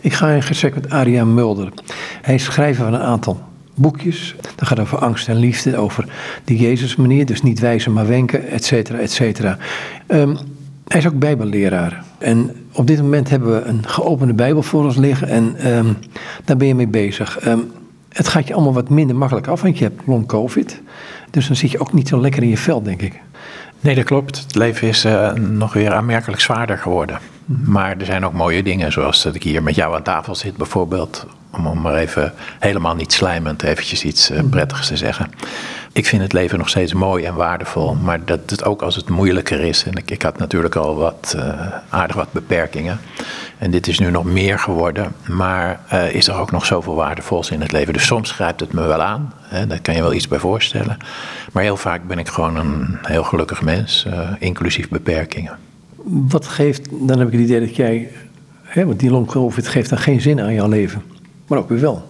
Ik ga in gesprek met Aria Mulder. Hij is schrijver van een aantal boekjes. Dat gaat over angst en liefde, over de Jezus-manier, dus niet wijzen maar wenken, et cetera, et cetera. Ehm, hij is ook bijbelleraar. En op dit moment hebben we een geopende bijbel voor ons liggen en um, daar ben je mee bezig. Ehm, het gaat je allemaal wat minder makkelijk af, want je hebt long covid. Dus dan zit je ook niet zo lekker in je vel, denk ik. Nee, dat klopt. Het leven is uh, nog weer aanmerkelijk zwaarder geworden. Mhm. Maar er zijn ook mooie dingen, zoals dat ik hier met jou aan tafel zit bijvoorbeeld. Om maar even helemaal niet slijmend eventjes iets uh, prettigs te zeggen. Ik vind het leven nog steeds mooi en waardevol. Maar dat het ook als het moeilijker is. En ik, ik had natuurlijk al wat uh, aardig wat beperkingen. En dit is nu nog meer geworden. Maar uh, is er ook nog zoveel waardevols in het leven. Dus soms grijpt het me wel aan. Hè, daar kan je wel iets bij voorstellen. Maar heel vaak ben ik gewoon een heel gelukkig mens. inclusief beperkingen. Wat geeft, dan heb ik het idee dat jij, hè, want die long-covid geeft dan geen zin aan jouw leven, maar ook weer wel.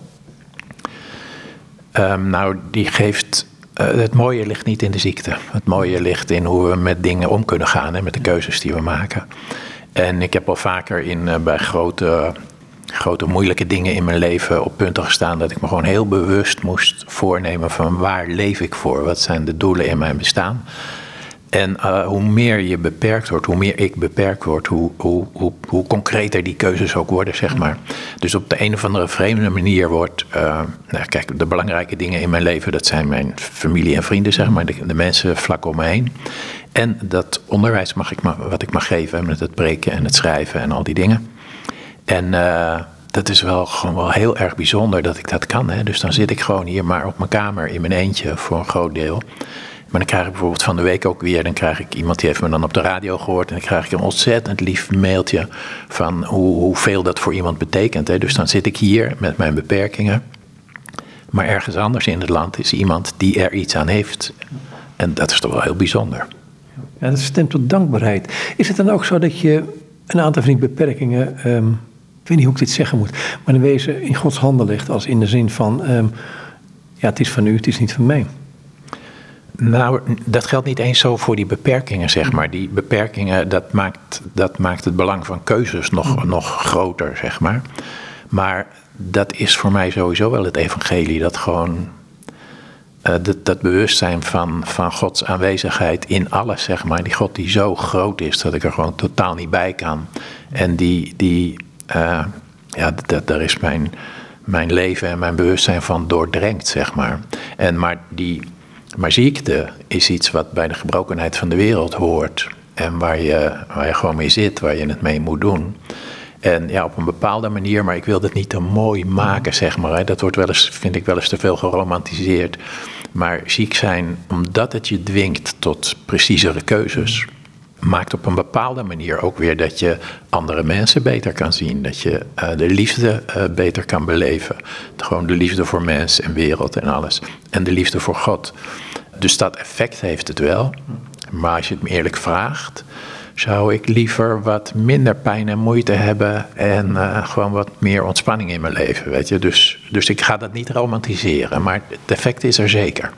Um, nou, die geeft. Uh, het mooie ligt niet in de ziekte. Het mooie ligt in hoe we met dingen om kunnen gaan en met de keuzes die we maken. En ik heb al vaker in, uh, bij grote, grote moeilijke dingen in mijn leven op punten gestaan dat ik me gewoon heel bewust moest voornemen van waar leef ik voor? Wat zijn de doelen in mijn bestaan? En uh, hoe meer je beperkt wordt, hoe meer ik beperkt word, hoe, hoe, hoe, concreter die keuzes ook worden, zeg maar. Dus op de een of andere vreemde manier wordt. Uh, nou, kijk, de belangrijke dingen in mijn leven, dat zijn mijn familie en vrienden, zeg maar, de, mensen vlak om me heen. En dat onderwijs mag ik, wat ik mag geven met het preken en het schrijven en al die dingen. En uh, dat is wel gewoon wel heel erg bijzonder dat ik dat kan. Hè? Dus dan zit ik gewoon hier maar op mijn kamer in mijn eentje voor een groot deel. Maar dan krijg ik bijvoorbeeld van de week ook weer, dan krijg ik iemand die heeft me dan op de radio gehoord. En dan krijg ik een ontzettend lief mailtje van hoe, hoeveel dat voor iemand betekent. Hè. Dus dan zit ik hier met mijn beperkingen. Maar ergens anders in het land is iemand die er iets aan heeft. En dat is toch wel heel bijzonder. Ja, dat stemt tot dankbaarheid. Is het dan ook zo dat je een aantal van die beperkingen, um, ik weet niet hoe ik dit zeggen moet, maar in wezen in Gods handen legt als in de zin van, um, ja, het is van u, het is niet van mij. Nou, dat geldt niet eens zo voor die beperkingen, zeg maar. Die beperkingen, dat maakt, dat maakt het belang van keuzes nog, mm. nog groter, zeg maar. Maar dat is voor mij sowieso wel het evangelie. Dat gewoon uh, dat, dat, bewustzijn van, van Gods aanwezigheid in alles, zeg maar. Die God die zo groot is dat ik er gewoon totaal niet bij kan. En die, die uh, ja, dat, daar is mijn, mijn leven en mijn bewustzijn van doordrenkt, zeg maar. En maar die maar ziekte is iets wat bij de gebrokenheid van de wereld hoort. En waar je, waar je gewoon mee zit, waar je het mee moet doen. En ja, op een bepaalde manier, maar ik wil het niet te mooi maken, zeg maar. Hè. Dat wordt wel eens, vind ik wel eens te veel geromantiseerd. Maar ziek zijn, omdat het je dwingt tot preciezere keuzes, maakt op een bepaalde manier ook weer dat je andere mensen beter kan zien. Dat je uh, de liefde uh, beter kan beleven. Gewoon de liefde voor mens en wereld en alles. En de liefde voor God. Dus dat effect heeft het wel. Maar als je het me eerlijk vraagt, zou ik liever wat minder pijn en moeite hebben en uh, gewoon wat meer ontspanning in mijn leven, weet je. Dus, dus ik ga dat niet romantiseren, maar het effect is er zeker.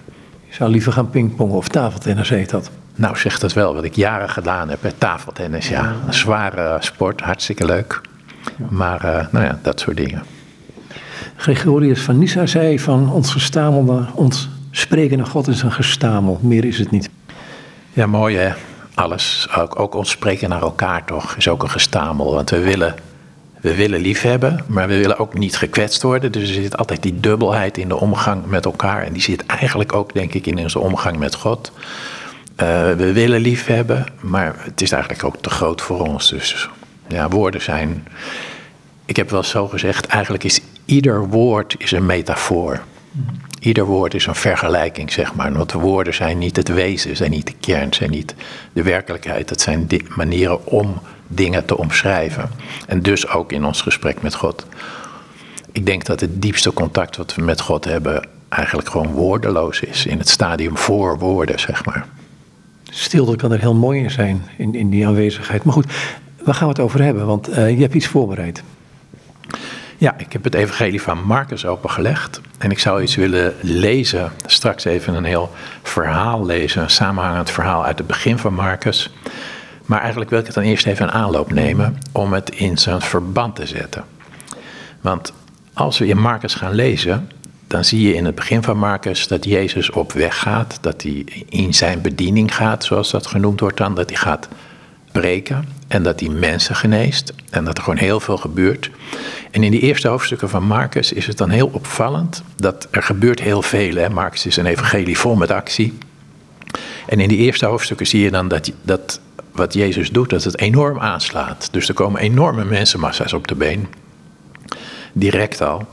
Je zou liever gaan pingpongen of tafeltennis heet dat? Nou, zeg dat wel, wat ik jaren gedaan heb, bij tafeltennis, ja. Een zware sport, hartstikke leuk. Maar, uh, nou ja, dat soort dingen. Gregorius van Nyssa zei van ons gestamelde, ons Spreken God is een gestamel, meer is het niet. Ja, mooi hè. Alles, ook, ook ons spreken naar elkaar toch, is ook een gestamel. Want we willen, we willen liefhebben, maar we willen ook niet gekwetst worden. Dus er zit altijd die dubbelheid in de omgang met elkaar. En die zit eigenlijk ook, denk ik, in onze omgang met God. Uh, we willen liefhebben, maar het is eigenlijk ook te groot voor ons. Dus ja, woorden zijn. Ik heb wel zo gezegd, eigenlijk is ieder woord is een metafoor. Ieder woord is een vergelijking, zeg maar. Want de woorden zijn niet het wezen, zijn niet de kern, zijn niet de werkelijkheid. Het zijn manieren om dingen te omschrijven. En dus ook in ons gesprek met God. Ik denk dat het diepste contact wat we met God hebben eigenlijk gewoon woordeloos is. In het stadium voor woorden, zeg maar. Stilte kan er heel mooi in zijn, in, in die aanwezigheid. Maar goed, waar gaan we het over hebben? Want uh, je hebt iets voorbereid. Ja, ik heb het evangelie van Marcus opengelegd. En ik zou iets willen lezen, straks even een heel verhaal lezen, een samenhangend verhaal uit het begin van Marcus. Maar eigenlijk wil ik het dan eerst even een aanloop nemen om het in zijn verband te zetten. Want als we in Marcus gaan lezen, dan zie je in het begin van Marcus dat Jezus op weg gaat, dat hij in zijn bediening gaat, zoals dat genoemd wordt dan, dat hij gaat preken en dat hij mensen geneest en dat er gewoon heel veel gebeurt. En in die eerste hoofdstukken van Marcus is het dan heel opvallend dat er gebeurt heel veel. Hè? Marcus is een evangelie vol met actie. En in die eerste hoofdstukken zie je dan dat, dat wat Jezus doet, dat het enorm aanslaat. Dus er komen enorme mensenmassa's op de been. Direct al.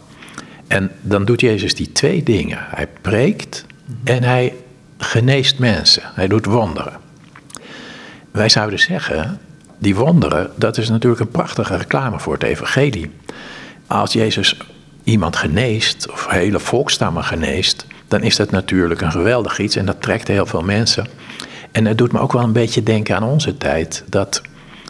En dan doet Jezus die twee dingen. Hij preekt en hij geneest mensen. Hij doet wonderen. Wij zouden zeggen, die wonderen, dat is natuurlijk een prachtige reclame voor het evangelie. Als Jezus iemand geneest, of hele volkstammen geneest, dan is dat natuurlijk een geweldig iets en dat trekt heel veel mensen. En het doet me ook wel een beetje denken aan onze tijd, dat,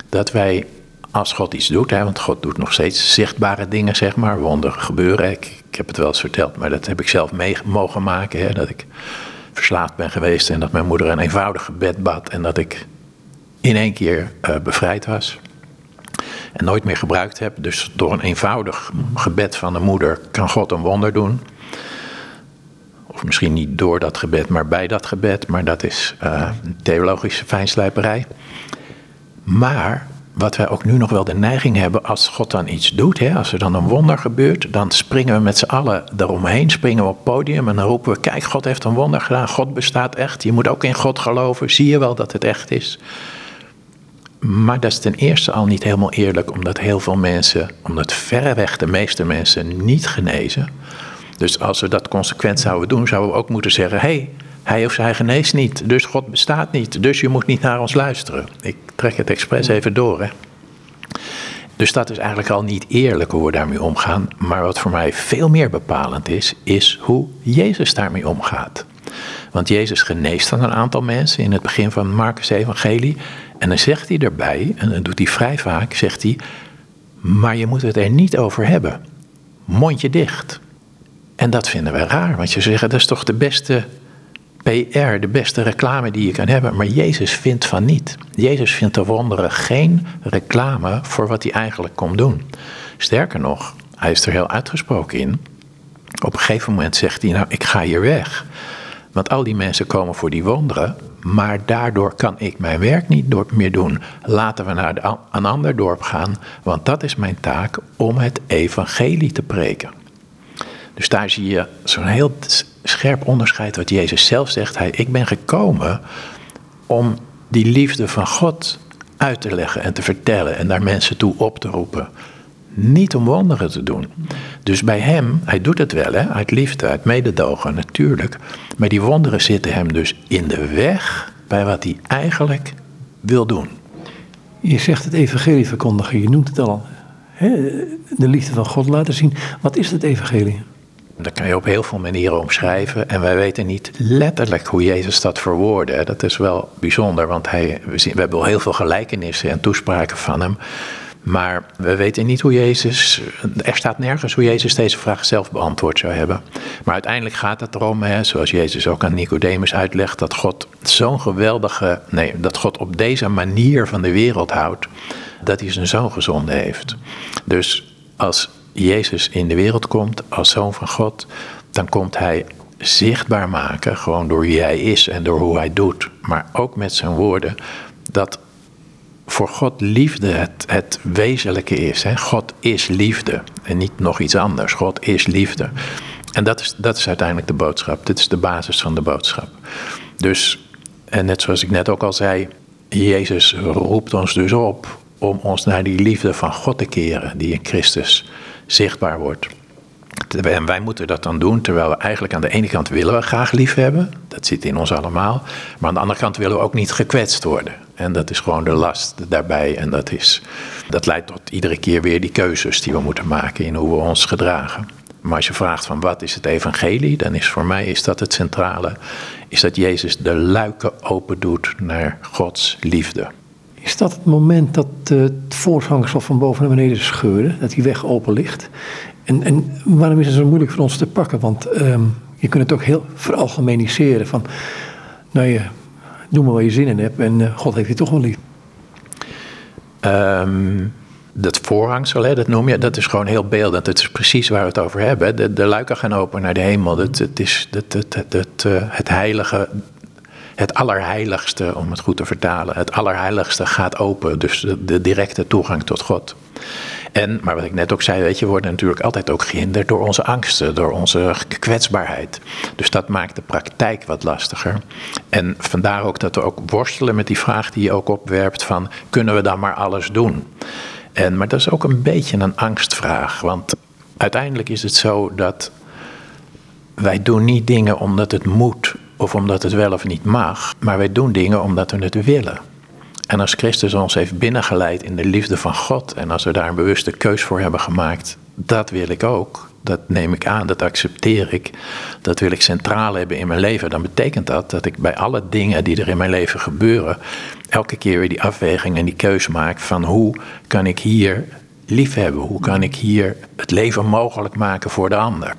dat wij als God iets doet, hè, want God doet nog steeds zichtbare dingen, zeg maar, wonderen gebeuren. Ik, heb het wel eens verteld, maar dat heb ik zelf mee mogen maken, hè, dat ik verslaafd ben geweest en dat mijn moeder een eenvoudig gebed bad en dat ik in één keer uh, bevrijd was. En nooit meer gebruikt heb. Dus door een eenvoudig gebed van de moeder kan God een wonder doen. Of misschien niet door dat gebed, maar bij dat gebed. Maar dat is uh, theologische fijnslijperij. Maar wat wij ook nu nog wel de neiging hebben, als God dan iets doet, hè, als er dan een wonder gebeurt, dan springen we met z'n allen eromheen, springen we op het podium en dan roepen we, kijk, God heeft een wonder gedaan, God bestaat echt, je moet ook in God geloven, zie je wel dat het echt is. Maar dat is ten eerste al niet helemaal eerlijk, omdat heel veel mensen, omdat verreweg de meeste mensen niet genezen. Dus als we dat consequent zouden doen, zouden we ook moeten zeggen: hé, hey, hij of zij geneest niet, dus God bestaat niet, dus je moet niet naar ons luisteren. Ik trek het expres even door. Hè. Dus dat is eigenlijk al niet eerlijk hoe we daarmee omgaan. Maar wat voor mij veel meer bepalend is, is hoe Jezus daarmee omgaat. Want Jezus geneest dan een aantal mensen in het begin van Marcus' Evangelie. En dan zegt hij erbij, en dat doet hij vrij vaak, zegt hij, maar je moet het er niet over hebben. Mondje dicht. En dat vinden we raar, want je zegt, dat is toch de beste PR, de beste reclame die je kan hebben. Maar Jezus vindt van niet. Jezus vindt de wonderen geen reclame voor wat hij eigenlijk komt doen. Sterker nog, hij is er heel uitgesproken in. Op een gegeven moment zegt hij, nou, ik ga hier weg. Want al die mensen komen voor die wonderen, maar daardoor kan ik mijn werk niet meer doen. Laten we naar een ander dorp gaan, want dat is mijn taak om het evangelie te preken. Dus daar zie je zo'n heel scherp onderscheid wat Jezus zelf zegt. Hij, ik ben gekomen om die liefde van God uit te leggen en te vertellen en daar mensen toe op te roepen. Niet om wonderen te doen. Dus bij hem, hij doet het wel, hè, uit liefde, uit mededogen natuurlijk. Maar die wonderen zitten hem dus in de weg bij wat hij eigenlijk wil doen. Je zegt het evangelie verkondigen, je noemt het al. Hè? De liefde van God laten zien. Wat is het evangelie? Dat kan je op heel veel manieren omschrijven. En wij weten niet letterlijk hoe Jezus dat verwoordde. Dat is wel bijzonder, want hij, we, zien, we hebben al heel veel gelijkenissen en toespraken van hem. Maar we weten niet hoe Jezus, er staat nergens hoe Jezus deze vraag zelf beantwoord zou hebben. Maar uiteindelijk gaat het erom, hè, zoals Jezus ook aan Nicodemus uitlegt, dat God zo'n geweldige, nee, dat God op deze manier van de wereld houdt, dat hij zijn zoon gezonden heeft. Dus als Jezus in de wereld komt als zoon van God, dan komt hij zichtbaar maken, gewoon door wie hij is en door hoe hij doet, maar ook met zijn woorden, dat voor God liefde het, het wezenlijke is. Hè? God is liefde en niet nog iets anders. God is liefde. En dat is, dat is uiteindelijk de boodschap. Dit is de basis van de boodschap. Dus, en net zoals ik net ook al zei, Jezus roept ons dus op om ons naar die liefde van God te keren, die in Christus zichtbaar wordt. En wij moeten dat dan doen, terwijl we eigenlijk aan de ene kant willen we graag lief hebben. Dat zit in ons allemaal. Maar aan de andere kant willen we ook niet gekwetst worden. En dat is gewoon de last daarbij. En dat, is, dat leidt tot iedere keer weer die keuzes die we moeten maken in hoe we ons gedragen. Maar als je vraagt van wat is het evangelie, dan is voor mij is dat het centrale. Is dat Jezus de luiken open doet naar Gods liefde. Is dat het moment dat het voorhangsel van boven naar beneden scheurde, dat die weg open ligt? En, en waarom is het zo moeilijk voor ons te pakken? Want ehm, je kunt het ook heel veralgemeniseren van, nou ja, doe maar waar je zin in hebt en uh, God heeft je toch wel lief. Um, dat voorhangsel, hè, dat noem je, dat is gewoon heel beeldend. Het is precies waar we het over hebben. De, de luiken gaan open naar de hemel. Het, het is het, het, eh, het heilige, het allerheiligste, om het goed te vertalen. Het allerheiligste gaat open, dus de, directe toegang tot God. En, maar wat ik net ook zei, weet je, we worden natuurlijk altijd ook gehinderd door onze angsten, door onze kwetsbaarheid. Dus dat maakt de praktijk wat lastiger. En vandaar ook dat we ook worstelen met die vraag die je ook opwerpt van, kunnen we dan maar alles doen? En, maar dat is ook een beetje een angstvraag, want uiteindelijk is het zo dat wij doen niet dingen omdat het moet of omdat het wel of niet mag, maar wij doen dingen omdat we het willen. En als Christus ons heeft binnengeleid in de liefde van God en als we daar een bewuste keus voor hebben gemaakt, dat wil ik ook. Dat neem ik aan, dat accepteer ik. Dat wil ik centraal hebben in mijn leven. Dan betekent dat dat ik bij alle dingen die er in mijn leven gebeuren, elke keer weer die afweging en die keus maak van hoe kan ik hier lief hebben? Hoe kan ik hier het leven mogelijk maken voor de ander?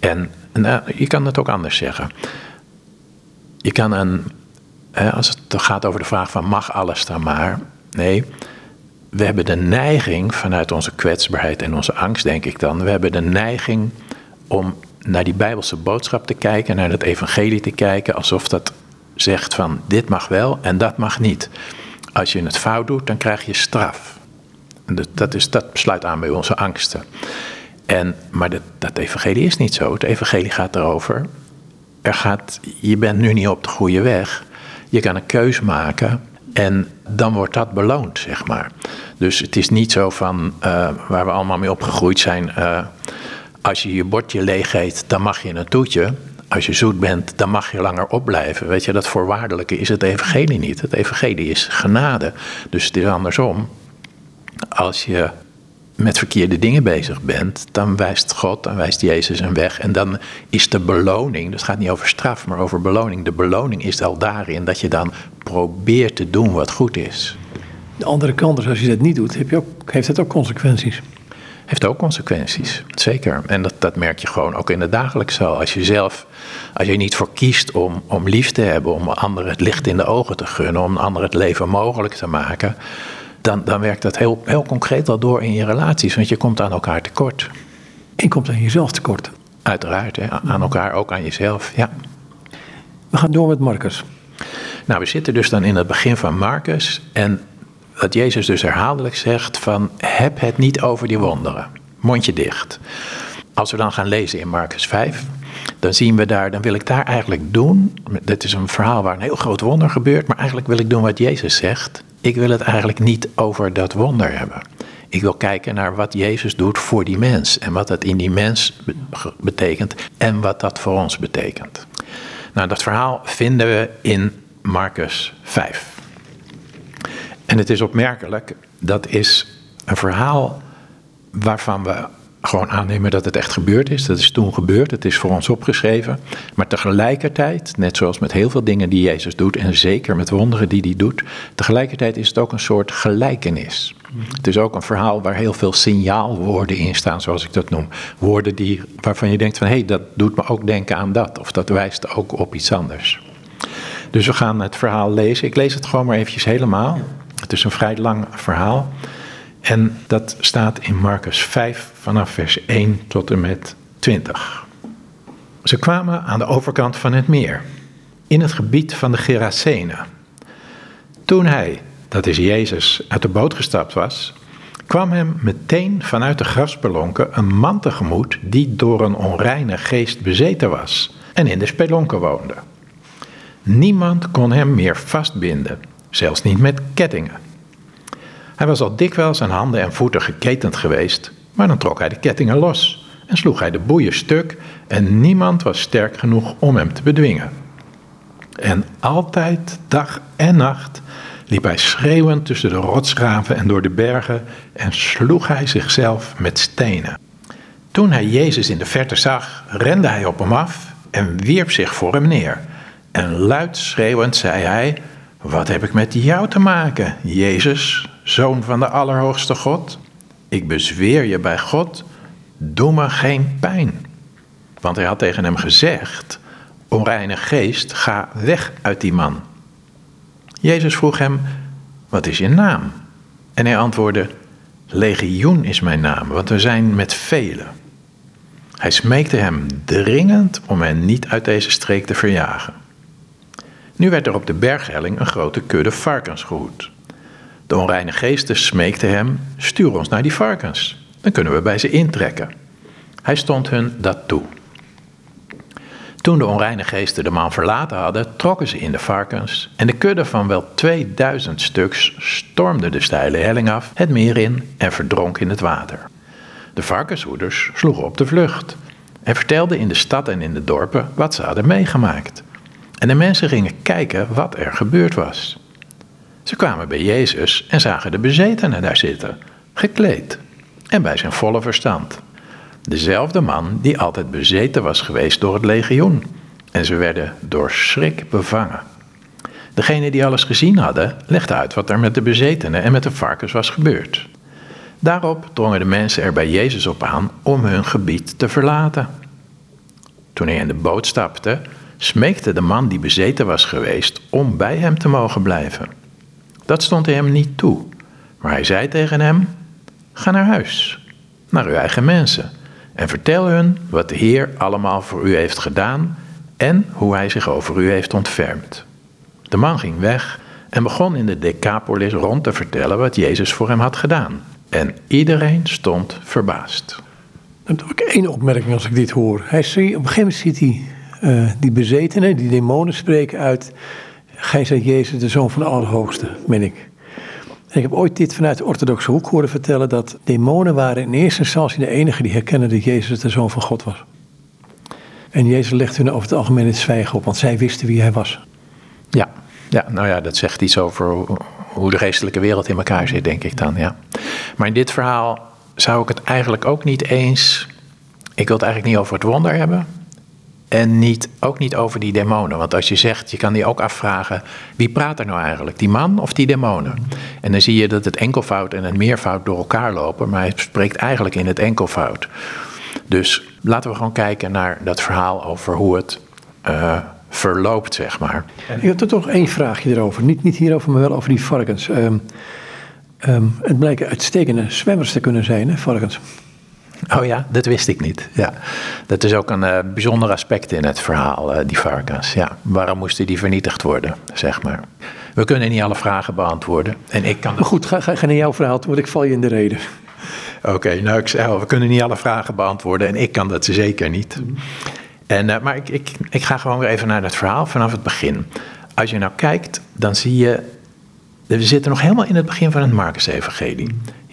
En nou, je kan het ook anders zeggen. Je kan een als het gaat over de vraag van mag alles dan maar. Nee, we hebben de neiging vanuit onze kwetsbaarheid en onze angst, denk ik dan. We hebben de neiging om naar die Bijbelse boodschap te kijken, naar het evangelie te kijken, alsof dat zegt van dit mag wel en dat mag niet. Als je het fout doet, dan krijg je straf. Dat, is, dat sluit aan bij onze angsten. En, maar dat, dat evangelie is niet zo. Het evangelie gaat erover. Er gaat, je bent nu niet op de goede weg. Je kan een keus maken en dan wordt dat beloond, zeg maar. Dus het is niet zo van uh, waar we allemaal mee opgegroeid zijn. Uh, als je je bordje leeg eet, dan mag je een toetje. Als je zoet bent, dan mag je langer opblijven. Weet je, dat voorwaardelijke is het evangelie niet. Het evangelie is genade. Dus het is andersom. Als je met verkeerde dingen bezig bent, dan wijst God, dan wijst Jezus een weg. En dan is de beloning, dus het gaat niet over straf, maar over beloning. De beloning is al daarin dat je dan probeert te doen wat goed is. De andere kant is, als je dat niet doet, heb je ook, heeft het ook consequenties. Heeft ook consequenties, zeker. En dat, dat merk je gewoon ook in het dagelijks zo. Als je zelf, als je niet voor kiest om, om lief te hebben, om anderen het licht in de ogen te gunnen, om anderen het leven mogelijk te maken, dan, dan werkt dat heel, heel concreet al door in je relaties, want je komt aan elkaar tekort. En je komt aan jezelf tekort. Uiteraard, hè? aan elkaar, ook aan jezelf, ja. We gaan door met Marcus. Nou, we zitten dus dan in het begin van Marcus en wat Jezus dus herhaaldelijk zegt van heb het niet over die wonderen. Mondje dicht. Als we dan gaan lezen in Marcus 5, dan zien we daar, dan wil ik daar eigenlijk doen. Dit is een verhaal waar een heel groot wonder gebeurt, maar eigenlijk wil ik doen wat Jezus zegt. Ik wil het eigenlijk niet over dat wonder hebben. Ik wil kijken naar wat Jezus doet voor die mens en wat dat in die mens betekent en wat dat voor ons betekent. Nou, dat verhaal vinden we in Marcus 5. En het is opmerkelijk, dat is een verhaal waarvan we gewoon aannemen dat het echt gebeurd is. Dat is toen gebeurd, het is voor ons opgeschreven. Maar tegelijkertijd, net zoals met heel veel dingen die Jezus doet, en zeker met wonderen die hij doet, tegelijkertijd is het ook een soort gelijkenis. Het is ook een verhaal waar heel veel signaalwoorden in staan, zoals ik dat noem. Woorden die, waarvan je denkt van, hé, hey, dat doet me ook denken aan dat, of dat wijst ook op iets anders. Dus we gaan het verhaal lezen. Ik lees het gewoon maar eventjes helemaal. Het is een vrij lang verhaal. En dat staat in Marcus 5 vanaf vers 1 tot en met 20. Ze kwamen aan de overkant van het meer, in het gebied van de Gerasenen. Toen hij, dat is Jezus, uit de boot gestapt was, kwam hem meteen vanuit de grasspelonken een man tegemoet die door een onreine geest bezeten was en in de spelonken woonde. Niemand kon hem meer vastbinden, zelfs niet met kettingen. Hij was al dikwijls aan handen en voeten geketend geweest, maar dan trok hij de kettingen los en sloeg hij de boeien stuk en niemand was sterk genoeg om hem te bedwingen. En altijd, dag en nacht, liep hij schreeuwend tussen de rotsgraven en door de bergen en sloeg hij zichzelf met stenen. Toen hij Jezus in de verte zag, rende hij op hem af en wierp zich voor hem neer. En luid schreeuwend zei hij: Wat heb ik met jou te maken, Jezus, zoon van de Allerhoogste God? Ik bezweer je bij God, doe me geen pijn. Want hij had tegen hem gezegd: Onreine geest, ga weg uit die man. Jezus vroeg hem: Wat is je naam? En hij antwoordde: Legioen is mijn naam, want we zijn met velen. Hij smeekte hem dringend om hen niet uit deze streek te verjagen. Nu werd er op de berghelling een grote kudde varkens gehoed. De onreine geesten smeekten hem: Stuur ons naar die varkens, dan kunnen we bij ze intrekken. Hij stond hun dat toe. Toen de onreine geesten de man verlaten hadden, trokken ze in de varkens en de kudde van wel 2000 stuks stormde de steile helling af, het meer in en verdronk in het water. De varkenshoeders sloegen op de vlucht en vertelden in de stad en in de dorpen wat ze hadden meegemaakt. En de mensen gingen kijken wat er gebeurd was. Ze kwamen bij Jezus en zagen de bezetenen daar zitten, gekleed en bij zijn volle verstand. Dezelfde man die altijd bezeten was geweest door het legioen. En ze werden door schrik bevangen. Degene die alles gezien hadden, legde uit wat er met de bezetenen en met de varkens was gebeurd. Daarop drongen de mensen er bij Jezus op aan om hun gebied te verlaten. Toen hij in de boot stapte, smeekte de man die bezeten was geweest om bij hem te mogen blijven. Dat stond hem niet toe, maar hij zei tegen hem: Ga naar huis, naar uw eigen mensen en vertel hun wat de Heer allemaal voor u heeft gedaan en hoe hij zich over u heeft ontfermd. De man ging weg en begon in de Decapolis rond te vertellen wat Jezus voor hem had gedaan. En iedereen stond verbaasd. Dan heb ik één opmerking als ik dit hoor. Hij zie, op een gegeven moment ziet hij uh, die bezetenen, die demonen spreken uit. Gij zijt Jezus, de Zoon van de Allerhoogste, ben ik ik heb ooit dit vanuit de orthodoxe hoek horen vertellen dat demonen waren in eerste instantie de enige die herkennen dat Jezus de Zoon van God was. En Jezus legde hun over het algemeen het zwijgen op, want zij wisten wie hij was. Ja, ja nou ja, dat zegt iets over hoe de geestelijke wereld in elkaar zit, denk ik dan. Ja. Maar in dit verhaal zou ik het eigenlijk ook niet eens. Ik wil het eigenlijk niet over het wonder hebben. En niet, ook niet over die demonen. Want als je zegt, je kan die ook afvragen, wie praat er nou eigenlijk? Die man of die demonen? En dan zie je dat het enkelvoud en het meervoud door elkaar lopen, maar hij spreekt eigenlijk in het enkelvoud. Dus laten we gewoon kijken naar dat verhaal over hoe het uh, verloopt, zeg maar. Ik heb er toch één vraagje erover. Niet, niet hierover, maar wel over die varkens. Um, um, het blijken uitstekende zwemmers te kunnen zijn, hè, varkens. Oh ja, dat wist ik niet. Ja. Dat is ook een uh, bijzonder aspect in het verhaal, uh, die varkens. Ja. Waarom moesten die vernietigd worden, zeg maar? We kunnen niet alle vragen beantwoorden. En ik kan maar goed, ga, ga, ga naar jouw verhaal want ik val je in de reden. Oké, nou ik zei al, we kunnen niet alle vragen beantwoorden en ik kan dat zeker niet. En, uh, maar ik, ik, ik ga gewoon weer even naar het verhaal vanaf het begin. Als je nou kijkt, dan zie je we zitten nog helemaal in het begin van het Marcus-evangelie.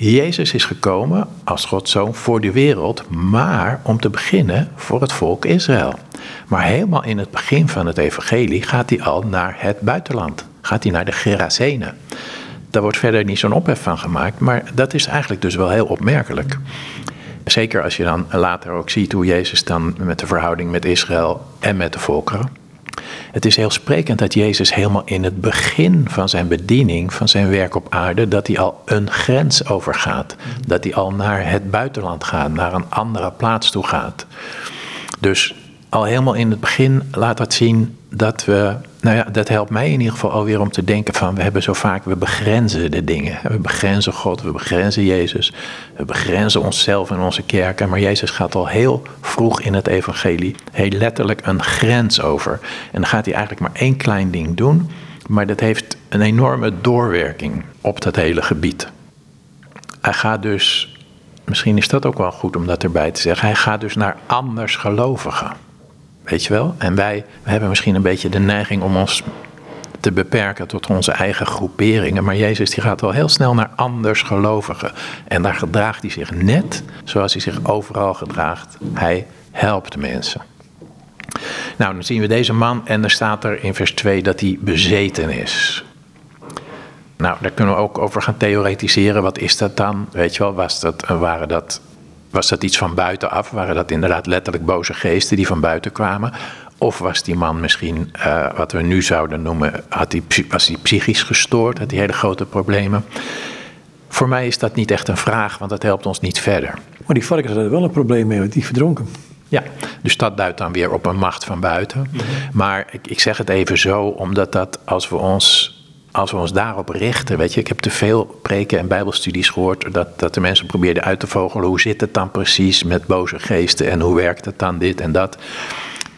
Jezus is gekomen als Gods zoon voor de wereld, maar om te beginnen voor het volk Israël. Maar helemaal in het begin van het evangelie gaat hij al naar het buitenland. Gaat hij naar de Gerasenen. Daar wordt verder niet zo'n ophef van gemaakt, maar dat is eigenlijk dus wel heel opmerkelijk. Zeker als je dan later ook ziet hoe Jezus dan met de verhouding met Israël en met de volkeren het is heel sprekend dat Jezus helemaal in het begin van zijn bediening, van zijn werk op aarde, dat hij al een grens overgaat. Dat hij al naar het buitenland gaat, naar een andere plaats toe gaat. Dus al helemaal in het begin laat dat zien dat we, nou ja, dat helpt mij in ieder geval alweer om te denken van, we hebben zo vaak, we begrenzen de dingen. We begrenzen God, we begrenzen Jezus, we begrenzen onszelf en onze kerken. Maar Jezus gaat al heel vroeg in het evangelie heel letterlijk een grens over. En dan gaat hij eigenlijk maar één klein ding doen, maar dat heeft een enorme doorwerking op dat hele gebied. Hij gaat dus, misschien is dat ook wel goed om dat erbij te zeggen, hij gaat dus naar anders gelovigen. Weet je wel? En wij hebben misschien een beetje de neiging om ons te beperken tot onze eigen groeperingen. Maar Jezus die gaat wel heel snel naar anders gelovigen. En daar gedraagt hij zich net zoals hij zich overal gedraagt. Hij helpt mensen. Nou, dan zien we deze man en er staat er in vers 2 dat hij bezeten is. Nou, daar kunnen we ook over gaan theoretiseren. Wat is dat dan? Weet je wel, was dat, waren dat was dat iets van buitenaf? Waren dat inderdaad letterlijk boze geesten die van buiten kwamen? Of was die man misschien, uh, wat we nu zouden noemen, had hij, was hij psychisch gestoord? Had hij hele grote problemen? Voor mij is dat niet echt een vraag, want dat helpt ons niet verder. Maar die varkens hadden wel een probleem mee, want die verdronken. Ja, dus dat duidt dan weer op een macht van buiten. Maar ik, ik zeg het even zo, omdat dat als we ons als we ons daarop richten, weet je, ik heb te veel preken en bijbelstudies gehoord dat, dat de mensen probeerden uit te vogelen hoe zit het dan precies met boze geesten en hoe werkt het dan dit en dat.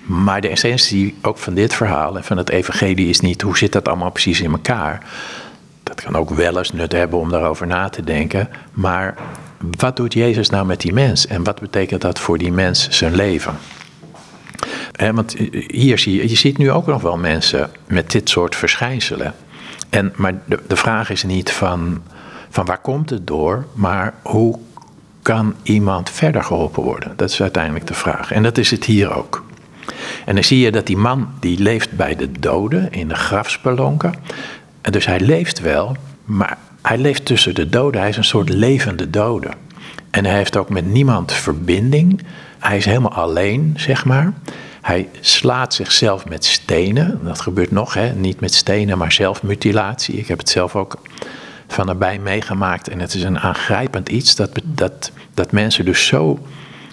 Maar de essentie ook van dit verhaal en van het evangelie is niet hoe zit dat allemaal precies in elkaar. Dat kan ook wel eens nut hebben om daarover na te denken. Maar wat doet Jezus nou met die mens en wat betekent dat voor die mens zijn leven? want hier zie je, je ziet nu ook nog wel mensen met dit soort verschijnselen. En, maar de, de vraag is niet van, van waar komt het door, maar hoe kan iemand verder geholpen worden? Dat is uiteindelijk de vraag. En dat is het hier ook. En dan zie je dat die man die leeft bij de doden in de grafspelonken. En dus hij leeft wel, maar hij leeft tussen de doden. Hij is een soort levende dode. En hij heeft ook met niemand verbinding. Hij is helemaal alleen, zeg maar. Hij slaat zichzelf met stenen. Dat gebeurt nog, hè? niet met stenen, maar zelfmutilatie. Ik heb het zelf ook van nabij meegemaakt. En het is een aangrijpend iets dat, dat, dat mensen dus zo,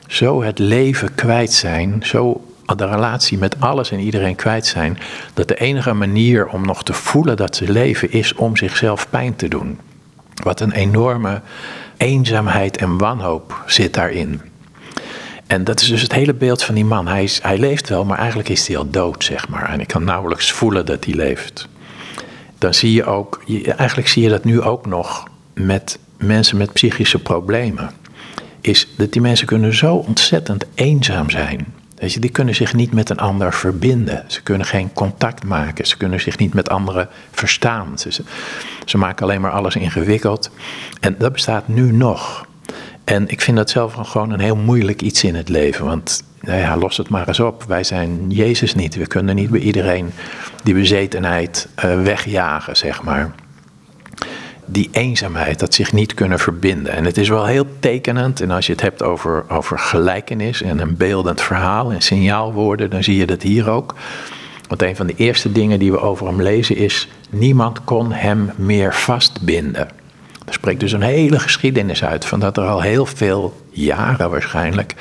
zo het leven kwijt zijn. Zo de relatie met alles en iedereen kwijt zijn. Dat de enige manier om nog te voelen dat ze leven is om zichzelf pijn te doen. Wat een enorme eenzaamheid en wanhoop zit daarin. En dat is dus het hele beeld van die man. Hij, is, hij leeft wel, maar eigenlijk is hij al dood, zeg maar. En ik kan nauwelijks voelen dat hij leeft. Dan zie je ook, eigenlijk zie je dat nu ook nog met mensen met psychische problemen. Is dat die mensen kunnen zo ontzettend eenzaam zijn. Weet je, die kunnen zich niet met een ander verbinden. Ze kunnen geen contact maken. Ze kunnen zich niet met anderen verstaan. Ze, ze maken alleen maar alles ingewikkeld. En dat bestaat nu nog. En ik vind dat zelf gewoon een heel moeilijk iets in het leven. Want nou ja, los het maar eens op. Wij zijn Jezus niet. We kunnen niet bij iedereen die bezetenheid uh, wegjagen, zeg maar. Die eenzaamheid, dat zich niet kunnen verbinden. En het is wel heel tekenend. En als je het hebt over, over gelijkenis en een beeldend verhaal en signaalwoorden, dan zie je dat hier ook. Want een van de eerste dingen die we over hem lezen is: niemand kon hem meer vastbinden. Er spreekt dus een hele geschiedenis uit van dat er al heel veel jaren waarschijnlijk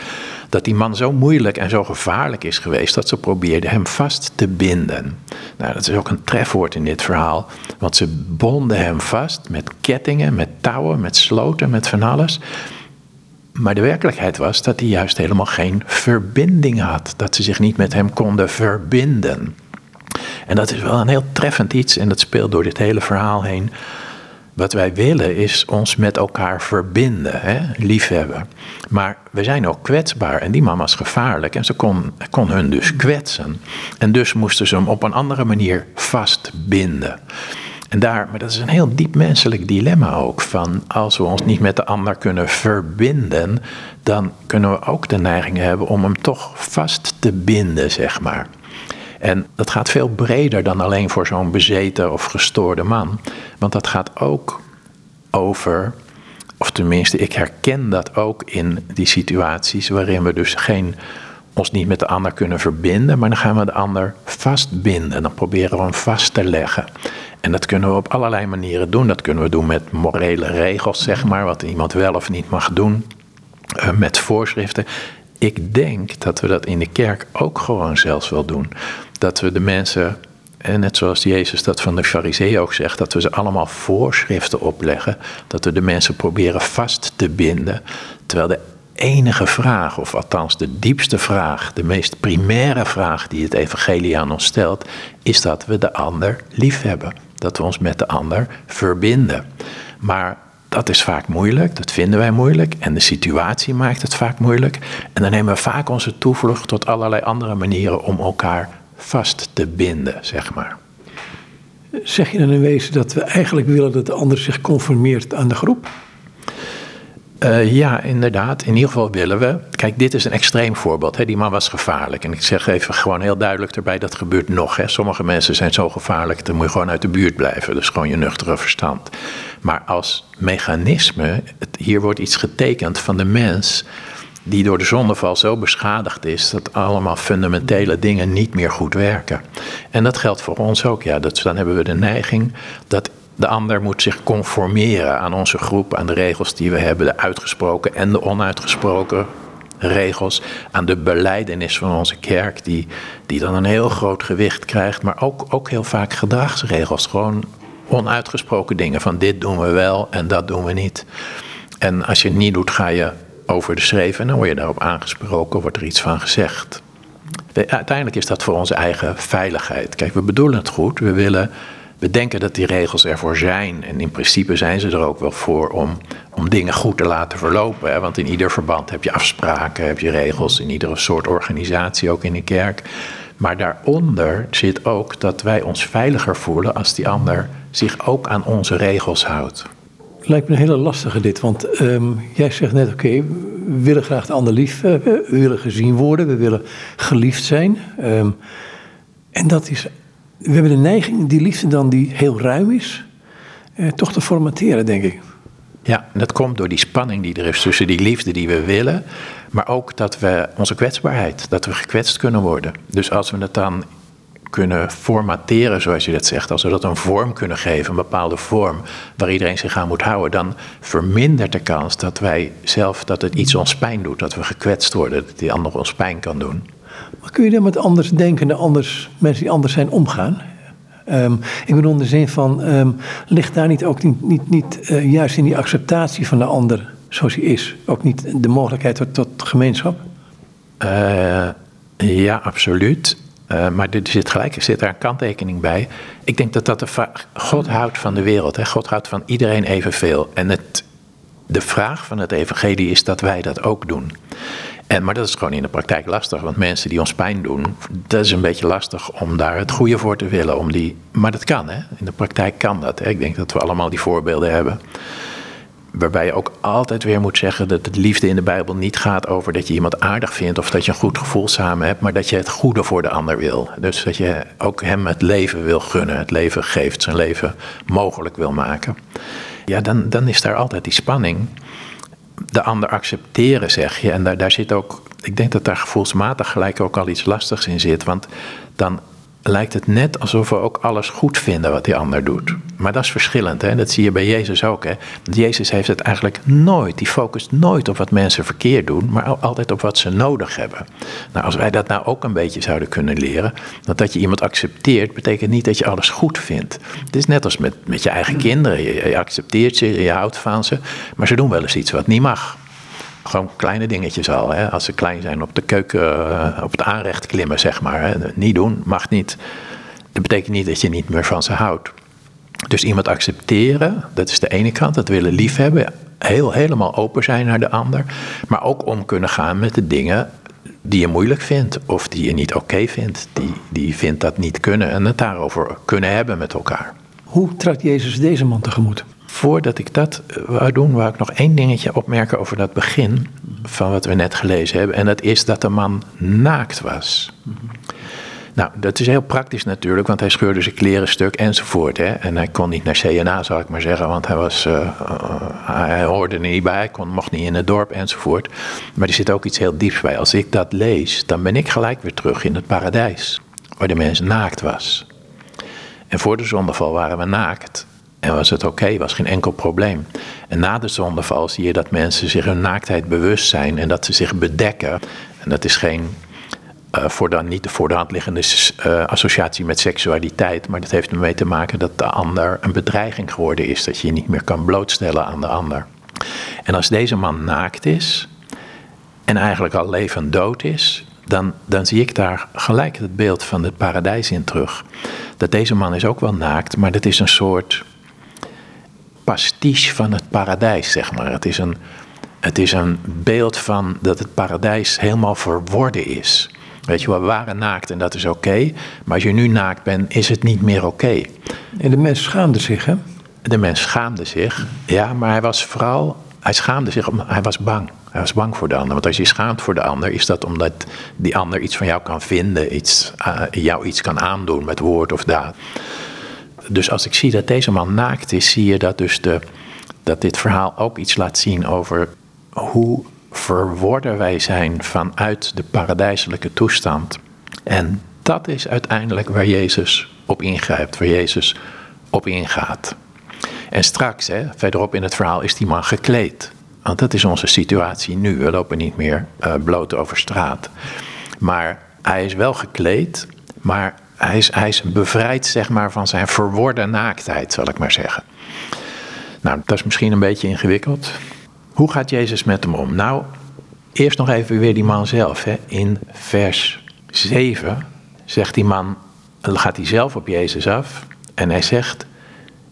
dat die man zo moeilijk en zo gevaarlijk is geweest dat ze probeerden hem vast te binden. Nou, dat is ook een trefwoord in dit verhaal, want ze bonden hem vast met kettingen, met touwen, met sloten, met van alles. Maar de werkelijkheid was dat hij juist helemaal geen verbinding had, dat ze zich niet met hem konden verbinden. En dat is wel een heel treffend iets en dat speelt door dit hele verhaal heen. Wat wij willen is ons met elkaar verbinden, hè? liefhebben. Maar we zijn ook kwetsbaar en die man was gevaarlijk en ze kon, kon hun dus kwetsen. En dus moesten ze hem op een andere manier vastbinden. En daar, maar dat is een heel diep menselijk dilemma ook. Van als we ons niet met de ander kunnen verbinden, dan kunnen we ook de neiging hebben om hem toch vast te binden, zeg maar. En dat gaat veel breder dan alleen voor zo'n bezeten of gestoorde man. Want dat gaat ook over, of tenminste, ik herken dat ook in die situaties waarin we dus geen, ons niet met de ander kunnen verbinden, maar dan gaan we de ander vastbinden. Dan proberen we hem vast te leggen. En dat kunnen we op allerlei manieren doen. Dat kunnen we doen met morele regels, zeg maar, wat iemand wel of niet mag doen. Uh, met voorschriften. Ik denk dat we dat in de kerk ook gewoon zelfs wel doen dat we de mensen, en net zoals Jezus dat van de fariseeën ook zegt, dat we ze allemaal voorschriften opleggen, dat we de mensen proberen vast te binden, terwijl de enige vraag, of althans de diepste vraag, de meest primaire vraag die het evangelie aan ons stelt, is dat we de ander lief hebben. Dat we ons met de ander verbinden. Maar dat is vaak moeilijk, dat vinden wij moeilijk en de situatie maakt het vaak moeilijk. En dan nemen we vaak onze toevlucht tot allerlei andere manieren om elkaar vast te binden, zeg maar. Zeg je dan in wezen dat we eigenlijk willen dat de ander zich conformeert aan de groep? Uh, ja, inderdaad. In ieder geval willen we. Kijk, dit is een extreem voorbeeld. Hè. Die man was gevaarlijk. En ik zeg even gewoon heel duidelijk erbij: dat gebeurt nog. Hè. Sommige mensen zijn zo gevaarlijk, dan moet je gewoon uit de buurt blijven. Dus gewoon je nuchtere verstand. Maar als mechanisme, het, hier wordt iets getekend van de mens die door de zondeval zo beschadigd is dat allemaal fundamentele dingen niet meer goed werken. En dat geldt voor ons ook. Ja, dat, dan hebben we de neiging dat de ander moet zich conformeren aan onze groep, aan de regels die we hebben, de uitgesproken en de onuitgesproken regels, aan de beleidenis van onze kerk, die, die dan een heel groot gewicht krijgt, maar ook, ook heel vaak gedragsregels. Gewoon onuitgesproken dingen van dit doen we wel en dat doen we niet. En als je het niet doet, ga je over de schreef en dan word je daarop aangesproken, wordt er iets van gezegd. Uiteindelijk is dat voor onze eigen veiligheid. Kijk, we bedoelen het goed. We willen we denken dat die regels ervoor zijn. En in principe zijn ze er ook wel voor om, om dingen goed te laten verlopen. Hè? Want in ieder verband heb je afspraken, heb je regels, in iedere soort organisatie, ook in de kerk. Maar daaronder zit ook dat wij ons veiliger voelen als die ander zich ook aan onze regels houdt. Lijkt me een hele lastige dit, want ehm, jij zegt net, oké, we willen graag de ander lief hebben, we willen gezien worden, we willen geliefd zijn. Um, en dat is we hebben de neiging die liefde dan die heel ruim is, eh, toch te formateren, denk ik. Ja, dat komt door die spanning die er is tussen die liefde die we willen, maar ook dat we onze kwetsbaarheid, dat we gekwetst kunnen worden. Dus als we het dan kunnen formateren, zoals je dat zegt, als we dat een vorm kunnen geven, een bepaalde vorm waar iedereen zich aan moet houden, dan vermindert de kans dat wij zelf, dat het iets ons pijn doet, dat we gekwetst worden, dat die ander ons pijn kan doen. Maar kun je dan met anders denkende, anders, mensen die anders zijn omgaan? Um, ik bedoel in de zin van, um, ligt daar niet ook niet, niet, niet uh, juist in die acceptatie van de ander zoals hij is? Ook niet de mogelijkheid tot, tot gemeenschap? Uh, ja, absoluut. Uh, maar er zit gelijk, er zit daar een kanttekening bij. Ik denk dat dat de God houdt van de wereld. Hè? God houdt van iedereen evenveel. En het, de vraag van het evangelie is dat wij dat ook doen. En, maar dat is gewoon in de praktijk lastig, want mensen die ons pijn doen, dat is een beetje lastig om daar het goede voor te willen. Om die, maar dat kan, hè? in de praktijk kan dat. Hè? Ik denk dat we allemaal die voorbeelden hebben. Waarbij je ook altijd weer moet zeggen dat het liefde in de Bijbel niet gaat over dat je iemand aardig vindt of dat je een goed gevoel samen hebt, maar dat je het goede voor de ander wil. Dus dat je ook hem het leven wil gunnen, het leven geeft, zijn leven mogelijk wil maken. Ja, dan, dan is daar altijd die spanning de ander accepteren, zeg je. En daar, daar zit ook, ik denk dat daar gevoelsmatig gelijk ook al iets lastigs in zit. Want dan lijkt het net alsof we ook alles goed vinden wat die ander doet. Maar dat is verschillend, hè? dat zie je bij Jezus ook. Hè? Jezus heeft het eigenlijk nooit, die focust nooit op wat mensen verkeerd doen, maar altijd op wat ze nodig hebben. Nou, als wij dat nou ook een beetje zouden kunnen leren, dat dat je iemand accepteert, betekent niet dat je alles goed vindt. Het is net als met, met je eigen kinderen. Je, je accepteert ze, je houdt van ze, maar ze doen wel eens iets wat niet mag. Gewoon kleine dingetjes al. Hè? Als ze klein zijn op de keuken, eh, op het aanrecht klimmen, zeg maar. Hè? Niet doen, mag niet. Dat betekent niet dat je niet meer van ze houdt. Dus iemand accepteren, dat is de ene kant, dat willen liefhebben. Heel, helemaal open zijn naar de ander. Maar ook om kunnen gaan met de dingen die je moeilijk vindt. Of die je niet oké vindt. Die, die vindt dat niet kunnen en het daarover kunnen hebben met elkaar. Hoe trad Jezus deze man tegemoet? Voordat ik dat eh, wou doen, wou ik nog één dingetje opmerken over dat begin van wat we net gelezen hebben. En dat is dat de man naakt was. Nou, dat is heel praktisch natuurlijk, want hij scheurde zijn kleren stuk enzovoort. Hè? En hij kon niet naar CNA, zou ik maar zeggen, want hij, was, uh, uh, hij hoorde er niet bij, hij kon, mocht niet in het dorp enzovoort. Maar er zit ook iets heel dieps bij. Als ik dat lees, dan ben ik gelijk weer terug in het paradijs, waar de mens naakt was. En voor de zondeval waren we naakt. En was het oké, was geen enkel probleem. En na de zondeval zie je dat mensen zich hun naaktheid bewust zijn en dat ze zich bedekken. En dat is geen uh, voor dan niet de voor de hand liggende uh, associatie met seksualiteit, maar dat heeft ermee te maken dat de ander een bedreiging geworden is, dat je je niet meer kan blootstellen aan de ander. En als deze man naakt is en eigenlijk al levend dood is, dan, dan zie ik daar gelijk het beeld van het paradijs in terug. Dat deze man is ook wel naakt, maar dat is een soort pastiche van het paradijs, zeg maar. Het is een, het is een beeld van dat het paradijs helemaal verworden is. Weet je, we waren naakt en dat is oké. maar als je nu naakt bent, is het niet meer oké. En de mens schaamde zich, hè? De mens schaamde zich, ja, maar hij was vooral, hij schaamde zich, hij was bang. Hij was bang voor de ander. Want als je schaamt voor de ander, is dat omdat die ander iets van jou kan vinden, iets, uh, jou iets kan aandoen met woord of daad. Dus als ik zie dat deze man naakt is, zie je dat, dus de, dat dit verhaal ook iets laat zien over hoe verworden wij zijn vanuit de paradijselijke toestand. En dat is uiteindelijk waar Jezus op ingrijpt, waar Jezus op ingaat. En straks, hè, verderop in het verhaal, is die man gekleed. Want dat is onze situatie nu. We lopen niet meer uh, bloot over straat. Maar hij is wel gekleed, maar hij is, hij is bevrijd zeg maar, van zijn verworden naaktheid, zal ik maar zeggen. Nou, dat is misschien een beetje ingewikkeld. Hoe gaat Jezus met hem om? Nou, eerst nog even weer die man zelf. Hè. In vers 7 zegt die man, gaat hij zelf op Jezus af en hij zegt,